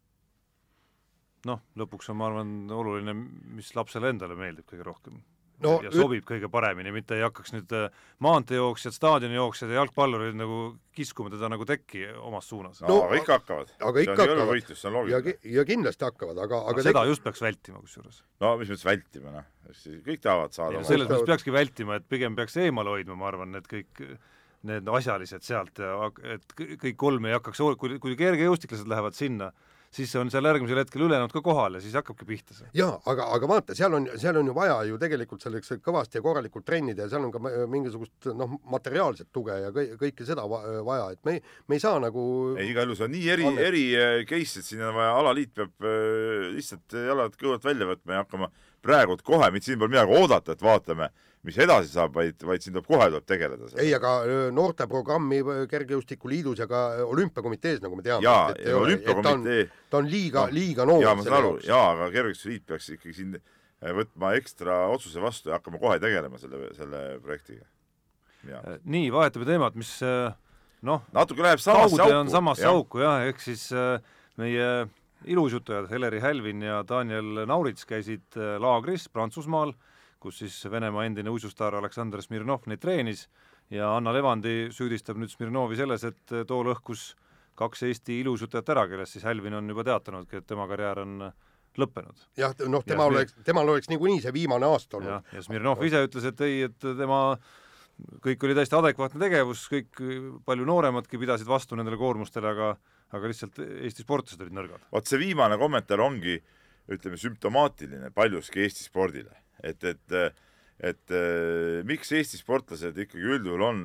noh, lõpuks on, ma arvan, oluline, mis lapsele endale meeldib kõige rohkem no, ja sobib kõige paremini, mitte ei hakkaks nüüd äh, maanteejooksjad, staadionijooksjad ja jalgpallurid nagu kiskuma teda nagu tekki omas suunas. no aga ikka hakkavad. aga ikka hakkavad. võistlus, see on loogiline. ja, ja kindlasti hakkavad, aga, aga seda tek... just peaks vältima kusjuures. no mis mõttes vältima, noh, kõik tahavad saada. selles mõttes peakski vältima, et pigem peaks eemale hoidma, ma arvan, need kõik need asjalised sealt ja et kõik kolm ei hakkaks, kui, kui kergejõustiklased lähevad sinna, siis on seal järgmisel hetkel ülejäänud ka kohal ja siis hakkabki pihta see. jaa, aga, aga vaata, seal on, seal on ju vaja ju tegelikult selleks kõvasti ja korralikult trennida ja seal on ka mingisugust noh, materiaalset tuge ja kõi-, kõike seda vaja, et me ei, me ei saa nagu ei, igal juhul see on nii eri, eri äh, case, et siin on vaja, alaliit peab äh, lihtsalt jalad kõhult välja võtma ja hakkama praegult kohe, mitte siin pole midagi oodata, et vaatame mis edasi saab, vaid, vaid siin tuleb kohe tuleb tegeleda. ei, aga noorteprogrammi Kergejõustikuliidus ja ka olümpiakomitees, nagu me teame. jaa, olümpiakomitee. ta on liiga no,, liiga noor. jaa, ma saan aru, jaa, aga Kergejõustikuliit peaks ikkagi siin võtma ekstra otsuse vastu ja hakkama kohe tegelema selle, selle projektiga. nii, vahetame teemat, mis noh, natuke läheb samasse auku. on samasse ja. auku jah, ehk siis meie ilusjutajad Heleri Hälvin ja Daniel Naurits käisid laagris Prantsusmaal kus siis Venemaa endine uisustaar Aleksandr Smirnov neid treenis ja Anna Levandi süüdistab nüüd Smirnovi selles, et too lõhkus kaks Eesti ilusjutajat ära, kellest siis Hälvin on juba teatanudki, et tema karjäär on lõppenud. jah, noh, temal oleks, temal oleks niikuinii see viimane aasta olnud. ja Smirnov ise ütles, et ei, et tema kõik oli täiesti adekvaatne tegevus, kõik palju nooremadki pidasid vastu nendele koormustele, aga aga lihtsalt Eesti sportlased olid nõrgad. vot see viimane kommentaar ongi ütleme, sümptomaatiline paljuski Eesti spordile et, et et äh, miks Eesti sportlased ikkagi üldjuhul on,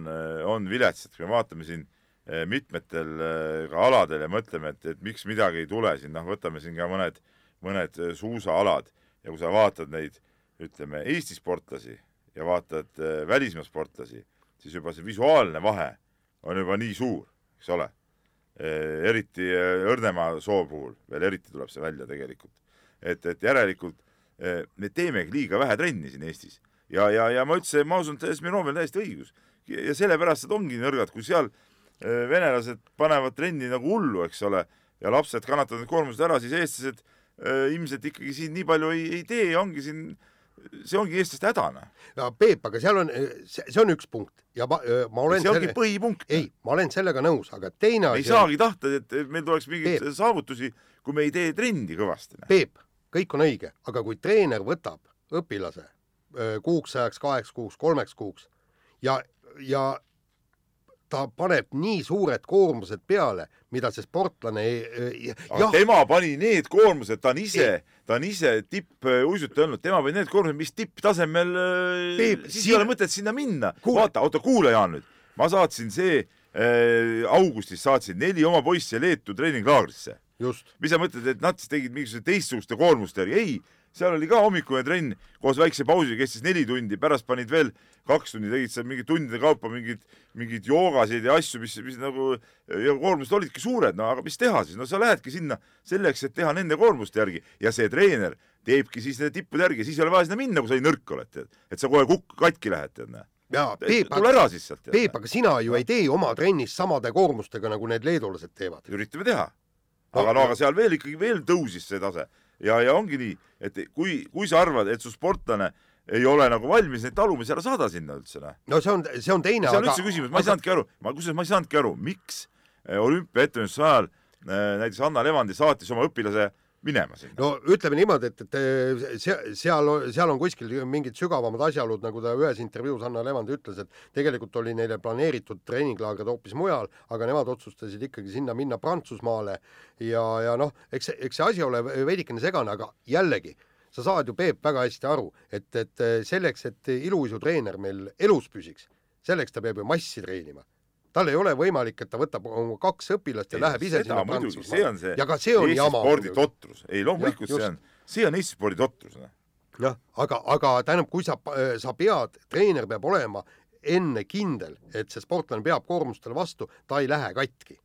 on viletsad, kui me vaatame siin äh, mitmetel äh, ka aladel ja mõtleme, et, et miks midagi ei tule siin, noh, võtame siin ka mõned, mõned suusaalad. Ja kui sa vaatad neid, ütleme, Eesti sportlasi ja vaatad äh, välismaa sportlasi, siis juba see visuaalne vahe on juba nii suur, eks ole. Eriti õrnema soo puhul veel eriti tuleb see välja tegelikult. et, et järelikult Äh, me teemegi liiga vähe trenni siin Eestis. ja, ja, ja ma ütlesin, ma usun, et Smirnovil on täiesti õigus. ja sellepärast nad ongi nõrgad, kui seal äh, venelased panevad trenni nagu hullu, eks ole, ja lapsed kannatavad need koormused ära, siis eestlased äh, ilmselt ikkagi siin nii palju ei, ei tee ja ongi siin see ongi eestlaste hädane. no Peep, aga seal on, see, on üks punkt ja ma, ma olen see ongi selle... põhipunkt. ei, ma olen sellega nõus, aga teine asi ei saagi tahta, et meil tuleks mingeid Peep. saavutusi, kui me ei tee trendi kõvasti. Peep, kõik on õige, aga kui treener võtab õpilase kuuks ajaks, kaheks kuuks, kolmeks kuuks ja, ja ta paneb nii suured koormused peale, mida see sportlane ei aga tema pani need koormused, ta on ise, ta on ise tippuisutaja olnud, tema pani need koormused, mis tipptasemel, siis siin... ei ole mõtet sinna minna. vaata, oota, kuula, Jaan nüüd, ma saatsin see äh, augustis saatsin neli oma poissi Leetu treeninglaagrisse mis sa mõtled, et nad siis tegid mingisuguse teistsuguste koormuste järgi, ei, seal oli ka hommikune trenn koos väikse pausiga, kestis neli tundi, pärast panid veel kaks tundi, tegid seal mingit tundide kaupa mingeid, mingeid joogasid ja asju, mis, mis nagu ja koormused olidki suured, no aga mis teha siis, no sa lähedki sinna selleks, et teha nende koormuste järgi ja see treener teebki siis nende tippude järgi, siis ei ole vaja sinna minna, kui sa nii nõrk oled, tead. et sa kohe kukk, katki lähed, tead, näe. jaa, Peep, tule ära siis sealt. Peep, aga sina ju ei tee oma trennis samade koormustega, nagu need leedulased teevad. üritame teha. Aga no aga seal veel ikkagi veel tõusis see tase ja, ja ongi nii, et kui, kui sa arvad, et su sportlane ei ole nagu valmis neid talumisi ära saada sinna üldse, noh. no see on, see on teine see on aga... üldse küsimus, ma ei saanudki aru, ma kusjuures ma ei saanudki aru, miks eh, olümpia ettevalmistuse ajal eh, näiteks Anna Levandi saatis oma õpilase minema sinna. no ütleme niimoodi, et, et seal, seal, seal on kuskil mingid sügavamad asjaolud, nagu ta ühes intervjuus Anna Levand ütles, et tegelikult oli neile planeeritud treeninglaagrid hoopis mujal, aga nemad otsustasid ikkagi sinna minna Prantsusmaale ja, ja noh, eks, eks see asi ole veidikene segane, aga jällegi, sa saad ju, Peep, väga hästi aru, et, et selleks, et iluuisutreener meil elus püsiks, selleks ta peab ju massi treenima tal ei ole võimalik, et ta võtab oma kaks õpilast ja ei, läheb ise sinna Prantsusmaale. ja ka see on Eesti jama. spordi totrus, ei loomulikult see on, see on Eesti spordi totrus. Noh. jah, aga, aga tähendab, kui sa, sa pead, treener peab olema enne kindel, et see sportlane peab koormustele vastu, ta ei lähe katki.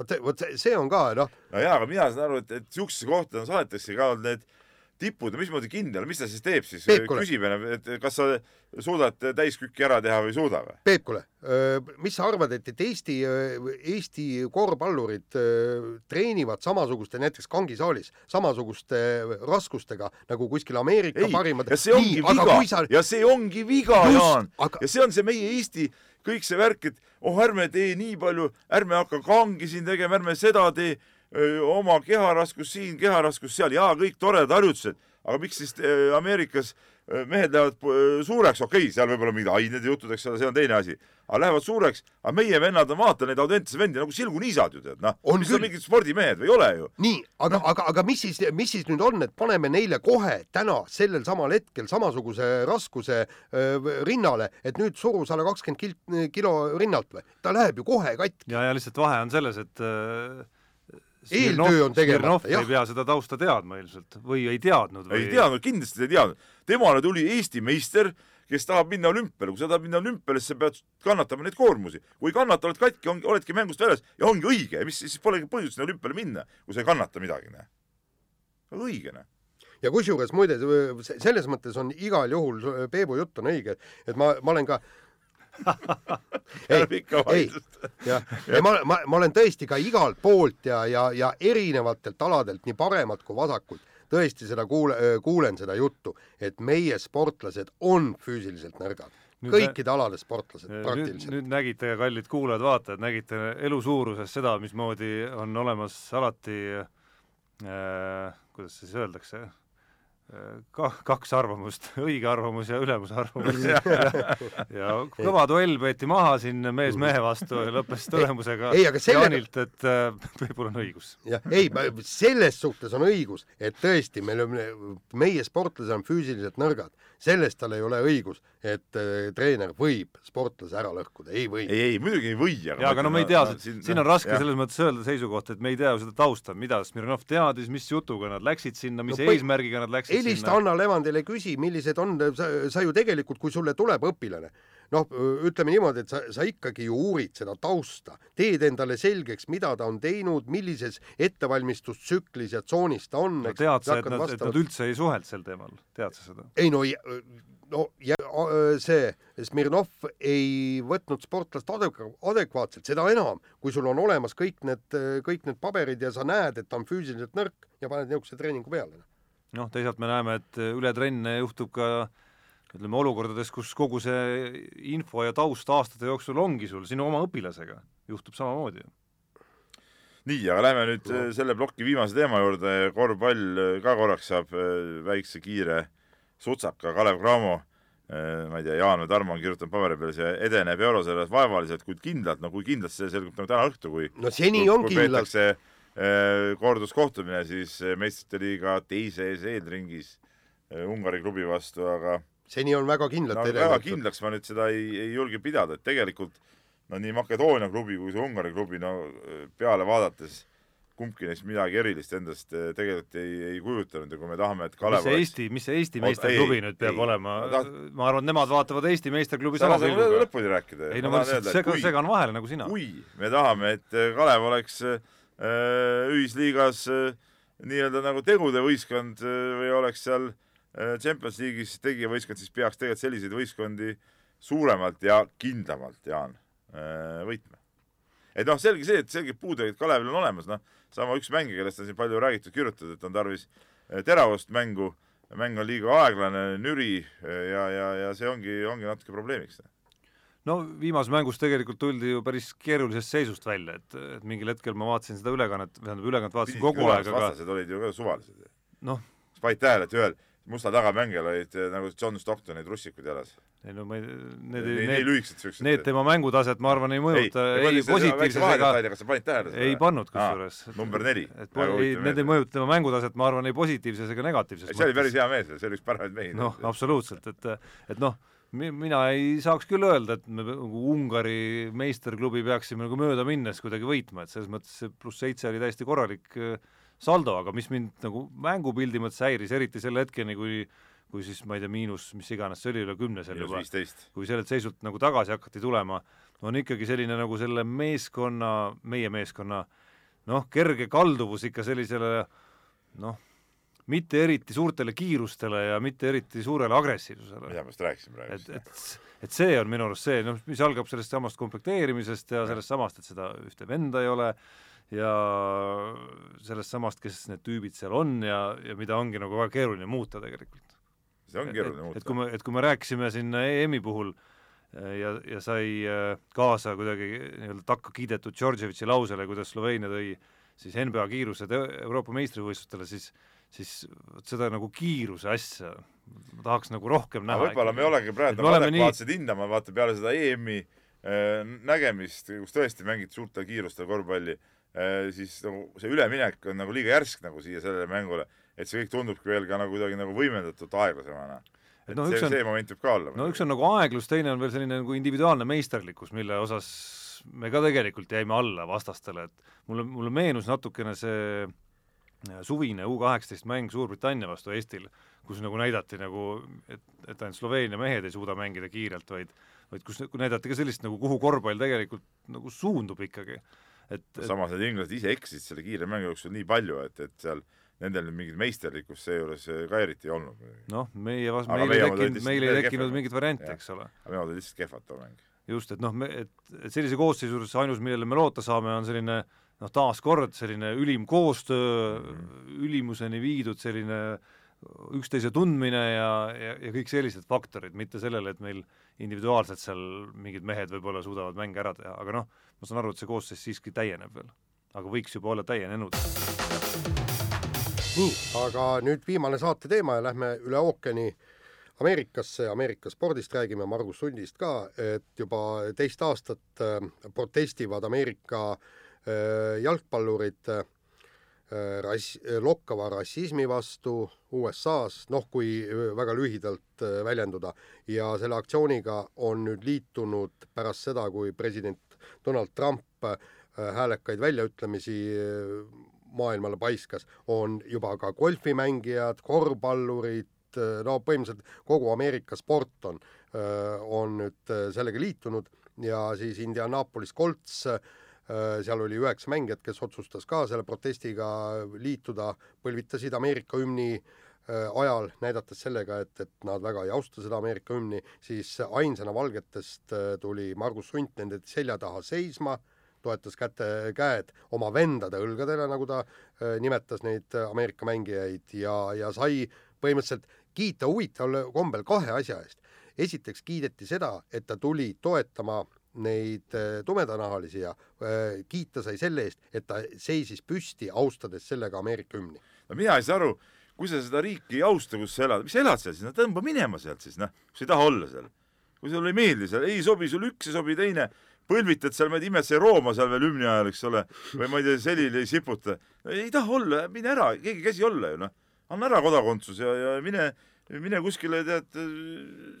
vot, vot see on ka noh. no jaa, aga mina saan aru, et, et niisugusesse kohta saadetakse ka need tipud, mismoodi kindel, mis ta siis teeb siis? küsib enne, et kas sa suudad täiskükki ära teha või ei suuda või? Peep, kuule, mis sa arvad, et, et Eesti, Eesti korvpallurid treenivad samasuguste, näiteks kangisaalis, samasuguste raskustega nagu kuskil Ameerika ei, parimad. ja see ongi Nii, viga, sa... ja see ongi viga, Jaan aga.... ja see on see meie Eesti kõik see värk, et oh, ärme tee nii palju, ärme hakka kangi siin tegema, ärme seda tee oma keharaskus siin, keharaskus seal, jaa, kõik toredad harjutused, aga miks siis Ameerikas mehed lähevad suureks, okei okay,, seal võib-olla mingid ained ja jutud, eks ole, see on teine asi, aga lähevad suureks, aga meie vennad on, vaata neid Audentese vendi nagu silguniisad ju tead, noh, mis on mingid spordimehed või ei ole ju. nii, aga no., aga, aga mis siis, mis siis nüüd on, et paneme neile kohe täna sellel samal hetkel samasuguse raskuse äh, rinnale, et nüüd suru sada kakskümmend kilo rinnalt või? ta läheb ju kohe katki. ja, ja lihtsalt vahe on selles, et äh eeltöö on tegemata, jah. ei pea seda tausta teadma ilmselt või ei teadnud või? ei teadnud, kindlasti ei teadnud. temale tuli Eesti meister, kes tahab minna olümpiale, kui sa tahad minna olümpiale, siis sa pead kannatama neid koormusi. kui ei kannata, oled katki, oledki mängust väljas ja ongi õige, mis siis polegi põhjust sinna olümpiale minna, kui sa ei kannata midagi, näe. õige, näe ja kusjuures muide, selles mõttes on igal juhul, Peebu jutt on õige, et ma, ma olen ka ei, ei, jah, ja ma, ma, ma olen tõesti ka igalt poolt ja, ja, ja erinevatelt aladelt, nii paremalt kui vasakult, tõesti seda kuule, kuulen seda juttu, et meie sportlased on füüsiliselt nõrgad. kõikide alade sportlased praktiliselt. nüüd nägite, kallid kuulajad-vaatajad, nägite elu suuruses seda, mismoodi on olemas alati äh, kuidas siis öeldakse, ka kaks arvamust, õige arvamus ja ülemuse arvamus. Ja, ja kõva duell peeti maha siin mees mehe vastu ja lõppes tulemusega ei, ei, sellega... Jaanilt, et äh, Peepul on õigus. jah, ei, selles suhtes on õigus, et tõesti, meil on, meie sportlased on füüsiliselt nõrgad, selles tal ei ole õigus, et äh, treener võib sportlase ära lõhkuda, ei või. ei, ei muidugi ei või, aga jaa, aga no me ei tea, siin, siin on raske jah. selles mõttes öelda seisukohta, et me ei tea ju seda tausta, mida Smirnov teadis, mis jutuga nad läksid sinna, mis no, eesmärgiga nad läksid helista Anna Levandile, küsi, millised on, sa, sa ju tegelikult, kui sulle tuleb õpilane, noh, ütleme niimoodi, et sa, sa ikkagi ju uurid seda tausta, teed endale selgeks, mida ta on teinud, millises ettevalmistustsüklis ja tsoonis ta on. no tead sa, et nad, et nad üldse ei suhelnud sel teemal, tead sa seda? ei no, no ja, see Smirnov ei võtnud sportlast adek-, adekvaatselt, seda enam, kui sul on olemas kõik need, kõik need paberid ja sa näed, et ta on füüsiliselt nõrk ja paned niisuguse treeningu peale noh, teisalt me näeme, et üle trenne juhtub ka ütleme, olukordades, kus kogu see info ja taust aastate jooksul ongi sul sinu oma õpilasega, juhtub samamoodi. nii, aga lähme nüüd no. selle ploki viimase teema juurde, korvpall ka korraks saab äh, väikse kiire sutsaka, Kalev Cramo äh, ma ei tea, Jaan või Tarmo on kirjutanud paberi peale, see edeneb eurosarjas vaevaliselt, kuid kindlalt, no kui kindlalt see selgub nagu täna õhtu, kui no seni on kindlalt Äh, korduskohtumine siis äh, meistrite liiga teises eelringis äh, Ungari klubi vastu, aga seni on väga kindlalt no, väga kindlaks ma nüüd seda ei, ei julge pidada, et tegelikult no nii Makedoonia klubi kui see Ungari klubi, no peale vaadates kumbki neist midagi erilist endast tegelikult ei, ei kujutanud ja kui me tahame, et Kalev mis see Eesti, mis see Eesti meisterklubi nüüd peab ei, olema taht..., ma arvan, et nemad vaatavad Eesti meisterklubi sama pilguga. lõpuni rääkida. ei no ma lihtsalt segan, segan vahele nagu sina. kui me tahame, et Kalev oleks äh, Äh, ühisliigas äh, nii-öelda nagu tegude võistkond või oleks seal Champions League'is tegijavõistkond, siis peaks tegelikult selliseid võistkondi suuremalt ja kindlamalt, Jaan, võitma. et noh, selge see, et selged puudujäägid Kalevil on olemas, noh, sama üks mängija, kellest on siin palju räägitud, kirjutatud, et on tarvis teravust mängu mäng on liiga aeglane, nüri ja, ja, ja see ongi, ongi natuke probleemiks. no viimases mängus tegelikult tuldi ju päris keerulisest seisust välja, et, et mingil hetkel ma vaatasin seda ülekannet, tähendab ülekannet vaatasin kogu aeg, aga vastased olid ju ka suvalised. noh. kas panid tähele, et ühel musta tagamängijal olid eh, nagu John Stocktonid russikud jalas. ei no ma ei, need ei, need, need, need tema mängutaset ma arvan ei mõjuta ei, ei positiivses ega kas sa panid tähele seda? ei pannud kusjuures. number neli. et ei, need ei mõjuta tema mängutaset, ma arvan, ei positiivses ega negatiivses see oli päris hea mees, see oli üks paremaid mehi. noh, absoluutselt, et, et noh, mina ei saaks küll öelda, et me nagu Ungari meisterklubi peaksime nagu mööda minnes kuidagi võitma, et selles mõttes see pluss seitse oli täiesti korralik äh, saldo, aga mis mind nagu mängupildi mõttes häiris, eriti selle hetkeni, kui kui siis ma ei tea, miinus, mis iganes see oli, üle kümne seal juba, kui sellelt seisult nagu tagasi hakati tulema, on ikkagi selline nagu selle meeskonna, meie meeskonna noh, kerge kalduvus ikka sellisele noh, mitte eriti suurtele kiirustele ja mitte eriti suurele agressiivsusele. mida ma just rääkisin praegu. et, et, et see on minu arust see, noh, mis algab sellest samast komplekteerimisest ja sellest samast, et seda ühte venda ei ole ja sellest samast, kes need tüübid seal on ja, ja mida ongi nagu väga keeruline muuta tegelikult. see on keeruline muuta. et kui me, et kui me rääkisime siin EM-i puhul äh, ja, ja sai äh, kaasa kuidagi nii-öelda takka kiidetud Djordjevitši lausele, kuidas Sloveenia tõi siis NBA kiirused Euroopa meistrivõistlustele, siis siis vot seda nagu kiiruse asja ma tahaks nagu rohkem näha. võib-olla me olegi praegu adekvaatsed nii... hindama, vaata peale seda EM-i äh, nägemist, kus tõesti mängiti suurtel kiirustel korvpalli siis nagu see üleminek on nagu liiga järsk nagu siia sellele mängule, et see kõik tundubki veel ka nagu kuidagi nagu võimendatult aeglasemana. et no, see, on, see moment võib ka olla. no üks on nagu aeglus, teine on veel selline nagu individuaalne meisterlikkus, mille osas me ka tegelikult jäime alla vastastele, et mulle, mulle meenus natukene see äh, suvine U kaheksateist mäng Suurbritannia vastu Eestil, kus nagu näidati nagu, et, et ainult Sloveenia mehed ei suuda mängida kiirelt, vaid vaid kus näidati ka sellist nagu, kuhu korvpall tegelikult nagu suundub ikkagi et samas need inglased ise eksisid selle kiire mängu jooksul nii palju, et, et seal nendel mingit meisterlikkust seejuures ka eriti ei olnud. noh, meie vas-, meil ei tekkinud, meil ei tekkinud mingit varianti, eks ole. aga meie olid lihtsalt kehvad too mäng. just, et noh, me, et, et sellise koosseisu juures ainus, millele me loota saame, on selline noh, taaskord selline ülim koostöö mm, -hmm. ülimuseni viidud selline üksteise tundmine ja, ja, ja kõik sellised faktorid, mitte sellele, et meil individuaalselt seal mingid mehed võib-olla suudavad mänge ära teha, aga noh, ma saan aru, et see koosseis siiski täieneb veel, aga võiks juba olla täienenud. nii, aga nüüd viimane saate teema ja lähme üle ookeani Ameerikasse, Ameerika spordist räägime, Margus Sundist ka, et juba teist aastat äh, protestivad Ameerika äh, jalgpallurid äh, rass-, lokkava rassismi vastu USA-s, noh, kui väga lühidalt väljenduda, ja selle aktsiooniga on nüüd liitunud pärast seda, kui president Donald Trump äh, häälekaid väljaütlemisi äh, maailmale paiskas, on juba ka golfimängijad, korvpallurid, äh, no põhimõtteliselt kogu Ameerika sport on, on nüüd sellega liitunud. Ja siis Indianapolis Colts, seal oli üheksa mängijat, kes otsustas ka selle protestiga liituda, põlvitasid Ameerika hümni äh, Äh, ajal, näidates sellega, et, et nad väga ei austa seda Ameerika hümni, siis ainsana valgetest äh, tuli Margus Sunt nende selja taha seisma, toetas käte, käed oma vendade õlgadele, nagu ta äh, nimetas neid Ameerika mängijaid ja, ja sai põhimõtteliselt kiita huvitaval kombel kahe asja eest. esiteks kiideti seda, et ta tuli toetama neid tumedanahalisi ja äh, kiita sai selle eest, et ta seisis püsti, austades sellega Ameerika hümni. no mina ei saa aru kui sa seda riiki ei austa, kus sa elad, mis sa elad seal siis, no tõmba minema sealt siis, noh, kui sa ei taha olla seal. kui sulle ei meeldi seal, ei sobi sulle üks, ei sobi teine, põlvitad seal, ma ei tea, imetse Rooma seal veel hümni ajal, eks ole, või ma ei tea, selili ei siputa. ei taha olla, mine ära, keegi ei käsi olla ju, noh. anna ära kodakondsus ja, ja mine, mine kuskile, tead,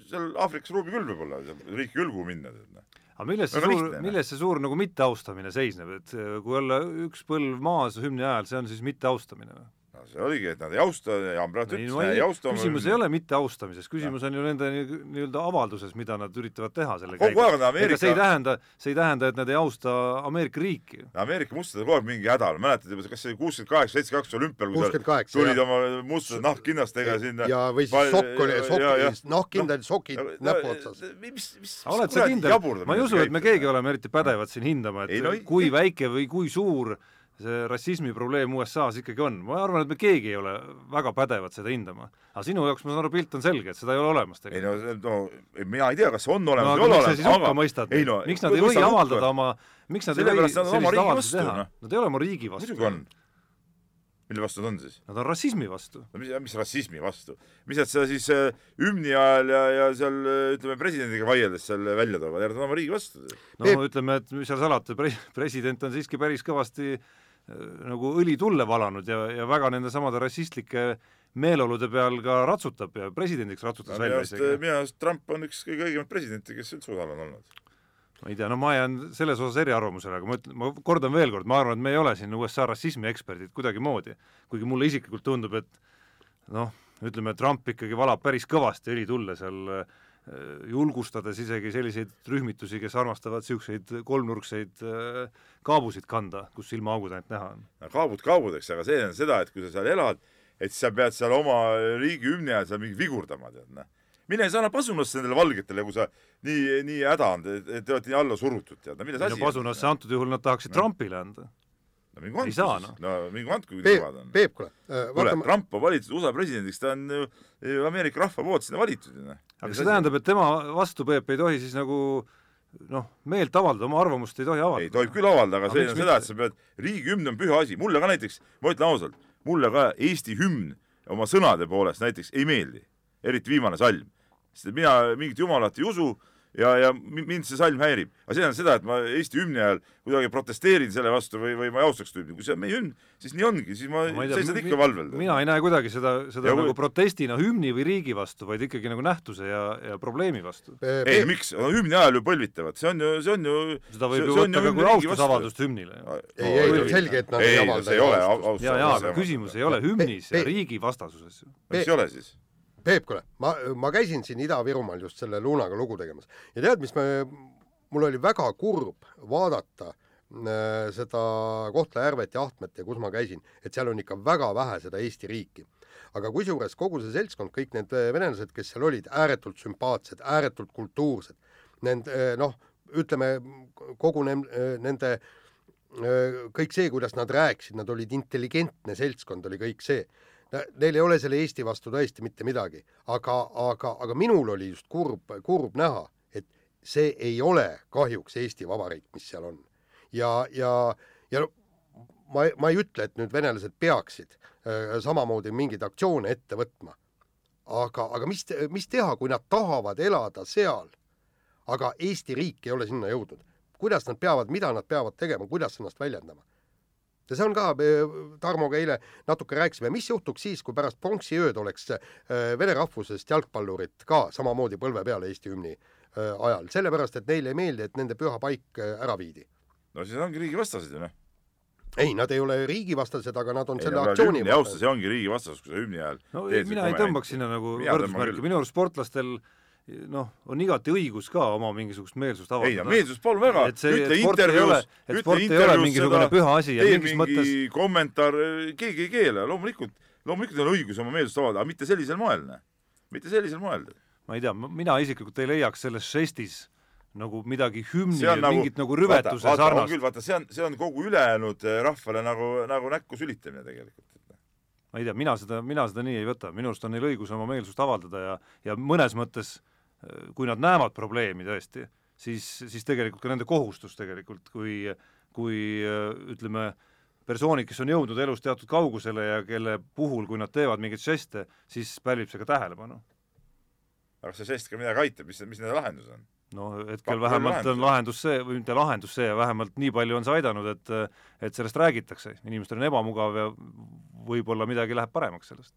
seal Aafrikas ruubi küll võib-olla, riiki küll kuhu minna, tead, noh aga milles see suur, milles see suur nagu mitteaustamine seisneb, et kui olla üks põlv maas hümni ajal, see on siis mitteaustamine või? See oligi, et nad ei austa, Jaan praegu ütles, ei austa küsimus ei ole mitte austamises, küsimus on ju nende nii-öelda avalduses, mida nad üritavad teha selle kogu aeg on Ameerika see ei tähenda, see ei tähenda, et nad ei austa Ameerika riiki. Ameerika mustadel kogu aeg mingi häda on, mäletad juba, kas see kuuskümmend kaheksa, seitsekümmend kaks olümpial, kui sa tulid oma mustade nahkkinnastega sinna ja või siis sokk oli, sokk, nahkkindad, sokid näpu otsas. mis, mis oled sa kindel, ma ei usu, et me keegi oleme eriti pädevad siin hindama, et kui väike või kui suur see rassismi probleem USA-s ikkagi on, ma arvan, et me keegi ei ole väga pädevad seda hindama. aga sinu jaoks, ma saan aru, pilt on selge, et seda ei ole olemas tegelikult. ei no, no mina ei tea, kas on olemas no, või ei ole olemas, aga mõistad, no, miks nad ei või avaldada oma, miks nad ei või selliseid avaldusi teha? Noh. Nad ei ole oma riigi vastu. muidugi on mille vastu nad on siis? Nad on rassismi vastu. no mis, mis rassismi vastu? mis nad seda siis äh, hümni ajal ja, ja seal äh, ütleme, presidendiga vaieldes seal välja toovad, nad on oma riigi vastu. no Peep... ütleme, et mis seal salata, president on siiski päris kõvasti äh, nagu õli tulle valanud ja, ja väga nende samade rassistlike meeleolude peal ka ratsutab ja presidendiks ratsutas no, välja isegi. minu arust Trump on üks kõige õigemaid presidente, kes üldse USA-l on olnud. ma ei tea, no ma jään selles osas eriarvamusele, aga ma ütlen, ma kordan veel kord, ma arvan, et me ei ole siin USA rassismi eksperdid kuidagimoodi, kuigi mulle isiklikult tundub, et noh, ütleme, Trump ikkagi valab päris kõvasti õli tulle seal Äh, julgustades isegi selliseid rühmitusi, kes armastavad niisuguseid kolmnurkseid äh, kaabusid kanda, kus silmaaugud ainult näha on. no kaabud kaabudeks, aga see on seda, et kui sa seal elad, et siis sa pead seal oma riigi hümni ajal seal mingi vigurdama, tead, noh. mine sa anna pasunasse nendele valgetele, kui sa nii, nii häda on, te olete nii alla surutud, tead, no milles asi on? pasunasse antud juhul nad tahaksid no. Trumpile anda no mingu andku siis, noh. no mingu andku, kui kõvad on. Peep, kuule äh,. kuule, Trump on valitud USA presidendiks, ta on ju, ju Ameerika rahva poolt sinna valitud ju noh. Aga see tähendab, et tema vastu, Peep, ei tohi siis nagu noh, meelt avaldada, oma arvamust ei tohi avaldada. ei, tohib küll avaldada, aga see on seda, et sa pead, riigihümn on püha asi, mulle ka näiteks, ma ütlen ausalt, mulle ka Eesti hümn oma sõnade poolest näiteks ei meeldi, eriti viimane salm. sest mina mingit jumalat ei usu ja, ja mind see salm häirib. aga see tähendab seda, et ma Eesti hümni ajal kuidagi protesteerin selle vastu või, või ma ei austaks hümni. kui see on meie hümn, siis nii ongi, siis ma, ma seisad ikka valvel. mina ei näe kuidagi seda, seda ja nagu kui... protestina hümni või riigi vastu, vaid ikkagi nagu nähtuse ja, ja probleemi vastu. ei, miks, hümni ajal ju põlvitavad, see on ju, see on ju seda võib ju võtta ka kui austusavaldust hümnile. ei, ei, selge, et nad ei avalda. ei ole austus. jaa, jaa, aga küsimus ei ole hümnis ja riigi vastasuses mis ei ole siis? Peep, kuule, ma, ma käisin siin Ida-Virumaal just selle Lunaga lugu tegemas ja tead, mis me, mul oli väga kurb vaadata äh, seda Kohtla-Järvet ja Ahtmet ja kus ma käisin, et seal on ikka väga vähe seda Eesti riiki. aga kusjuures kogu see seltskond, kõik need äh, venelased, kes seal olid, ääretult sümpaatsed, ääretult kultuursed, nend- äh, noh, ütleme kogu ne-, äh, nende kõik see, kuidas nad rääkisid, nad olid intelligentne seltskond, oli kõik see Neil ei ole selle Eesti vastu tõesti mitte midagi, aga, aga, aga minul oli just kurb, kurb näha, et see ei ole kahjuks Eesti Vabariik, mis seal on. ja, ja, ja ma, ma ei ütle, et nüüd venelased peaksid äh, samamoodi mingeid aktsioone ette võtma. aga, aga mis, mis teha, kui nad tahavad elada seal, aga Eesti riik ei ole sinna jõudnud? kuidas nad peavad, mida nad peavad tegema, kuidas ennast väljendama? Ja see on ka, Tarmoga eile natuke rääkisime, mis juhtuks siis, kui pärast pronksiööd oleks äh, vene rahvusest jalgpallurid ka samamoodi põlve peal Eesti hümni äh, ajal, sellepärast et neile ei meeldi, et nende püha paik äh, ära viidi. no siis ongi riigivastased ju noh ei, nad ei ole riigivastased, aga nad on ei, selle aktsiooni vastu. see ongi riigivastasus, kui sa hümni ajal no mina ei tõmbaks sinna nagu võrdusmärki, minu arust sportlastel äh, noh, on igati õigus ka oma mingisugust meelsust avaldada. ei no meelsust palun väga, ütle intervjuus, ütle intervjuus seda, ja tee mingi mõttes... kommentaar, keegi ei keela, loomulikult, loomulikult on õigus oma meelsust avaldada, aga mitte sellisel moel, noh. mitte sellisel moel. ma ei tea, mina isiklikult ei leiaks selles žestis nagu midagi hümni või nagu, mingit nagu rüvetuse vaata, sarnast. küll, vaata, see on, see on kogu ülejäänud eh, rahvale nagu, nagu näkku sülitamine tegelikult ma ei tea, mina seda, mina seda nii ei võta, minu arust on neil õigus oma meelsust avaldada ja, ja mõnes mõttes kui nad näevad probleemi tõesti, siis, siis tegelikult ka nende kohustus tegelikult, kui, kui ütleme, persoonid, kes on jõudnud elus teatud kaugusele ja kelle puhul, kui nad teevad mingeid žeste, siis pälvib see ka tähelepanu. aga kas see žest ka midagi aitab, mis, mis nende lahendus on? no hetkel Pakku vähemalt on lahendus see, või mitte lahendus see, vähemalt nii palju on see aidanud, et et sellest räägitakse, inimestel on ebamugav ja võib-olla midagi läheb paremaks sellest,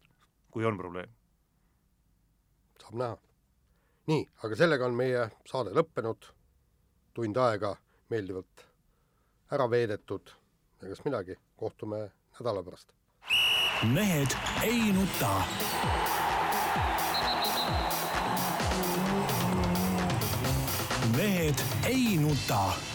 kui on probleem. saab näha nii, aga sellega on meie saade lõppenud, tund aega meeldivalt ära veedetud kas midagi, kohtume nädala pärast. mehed ei nuta. mehed ei nuta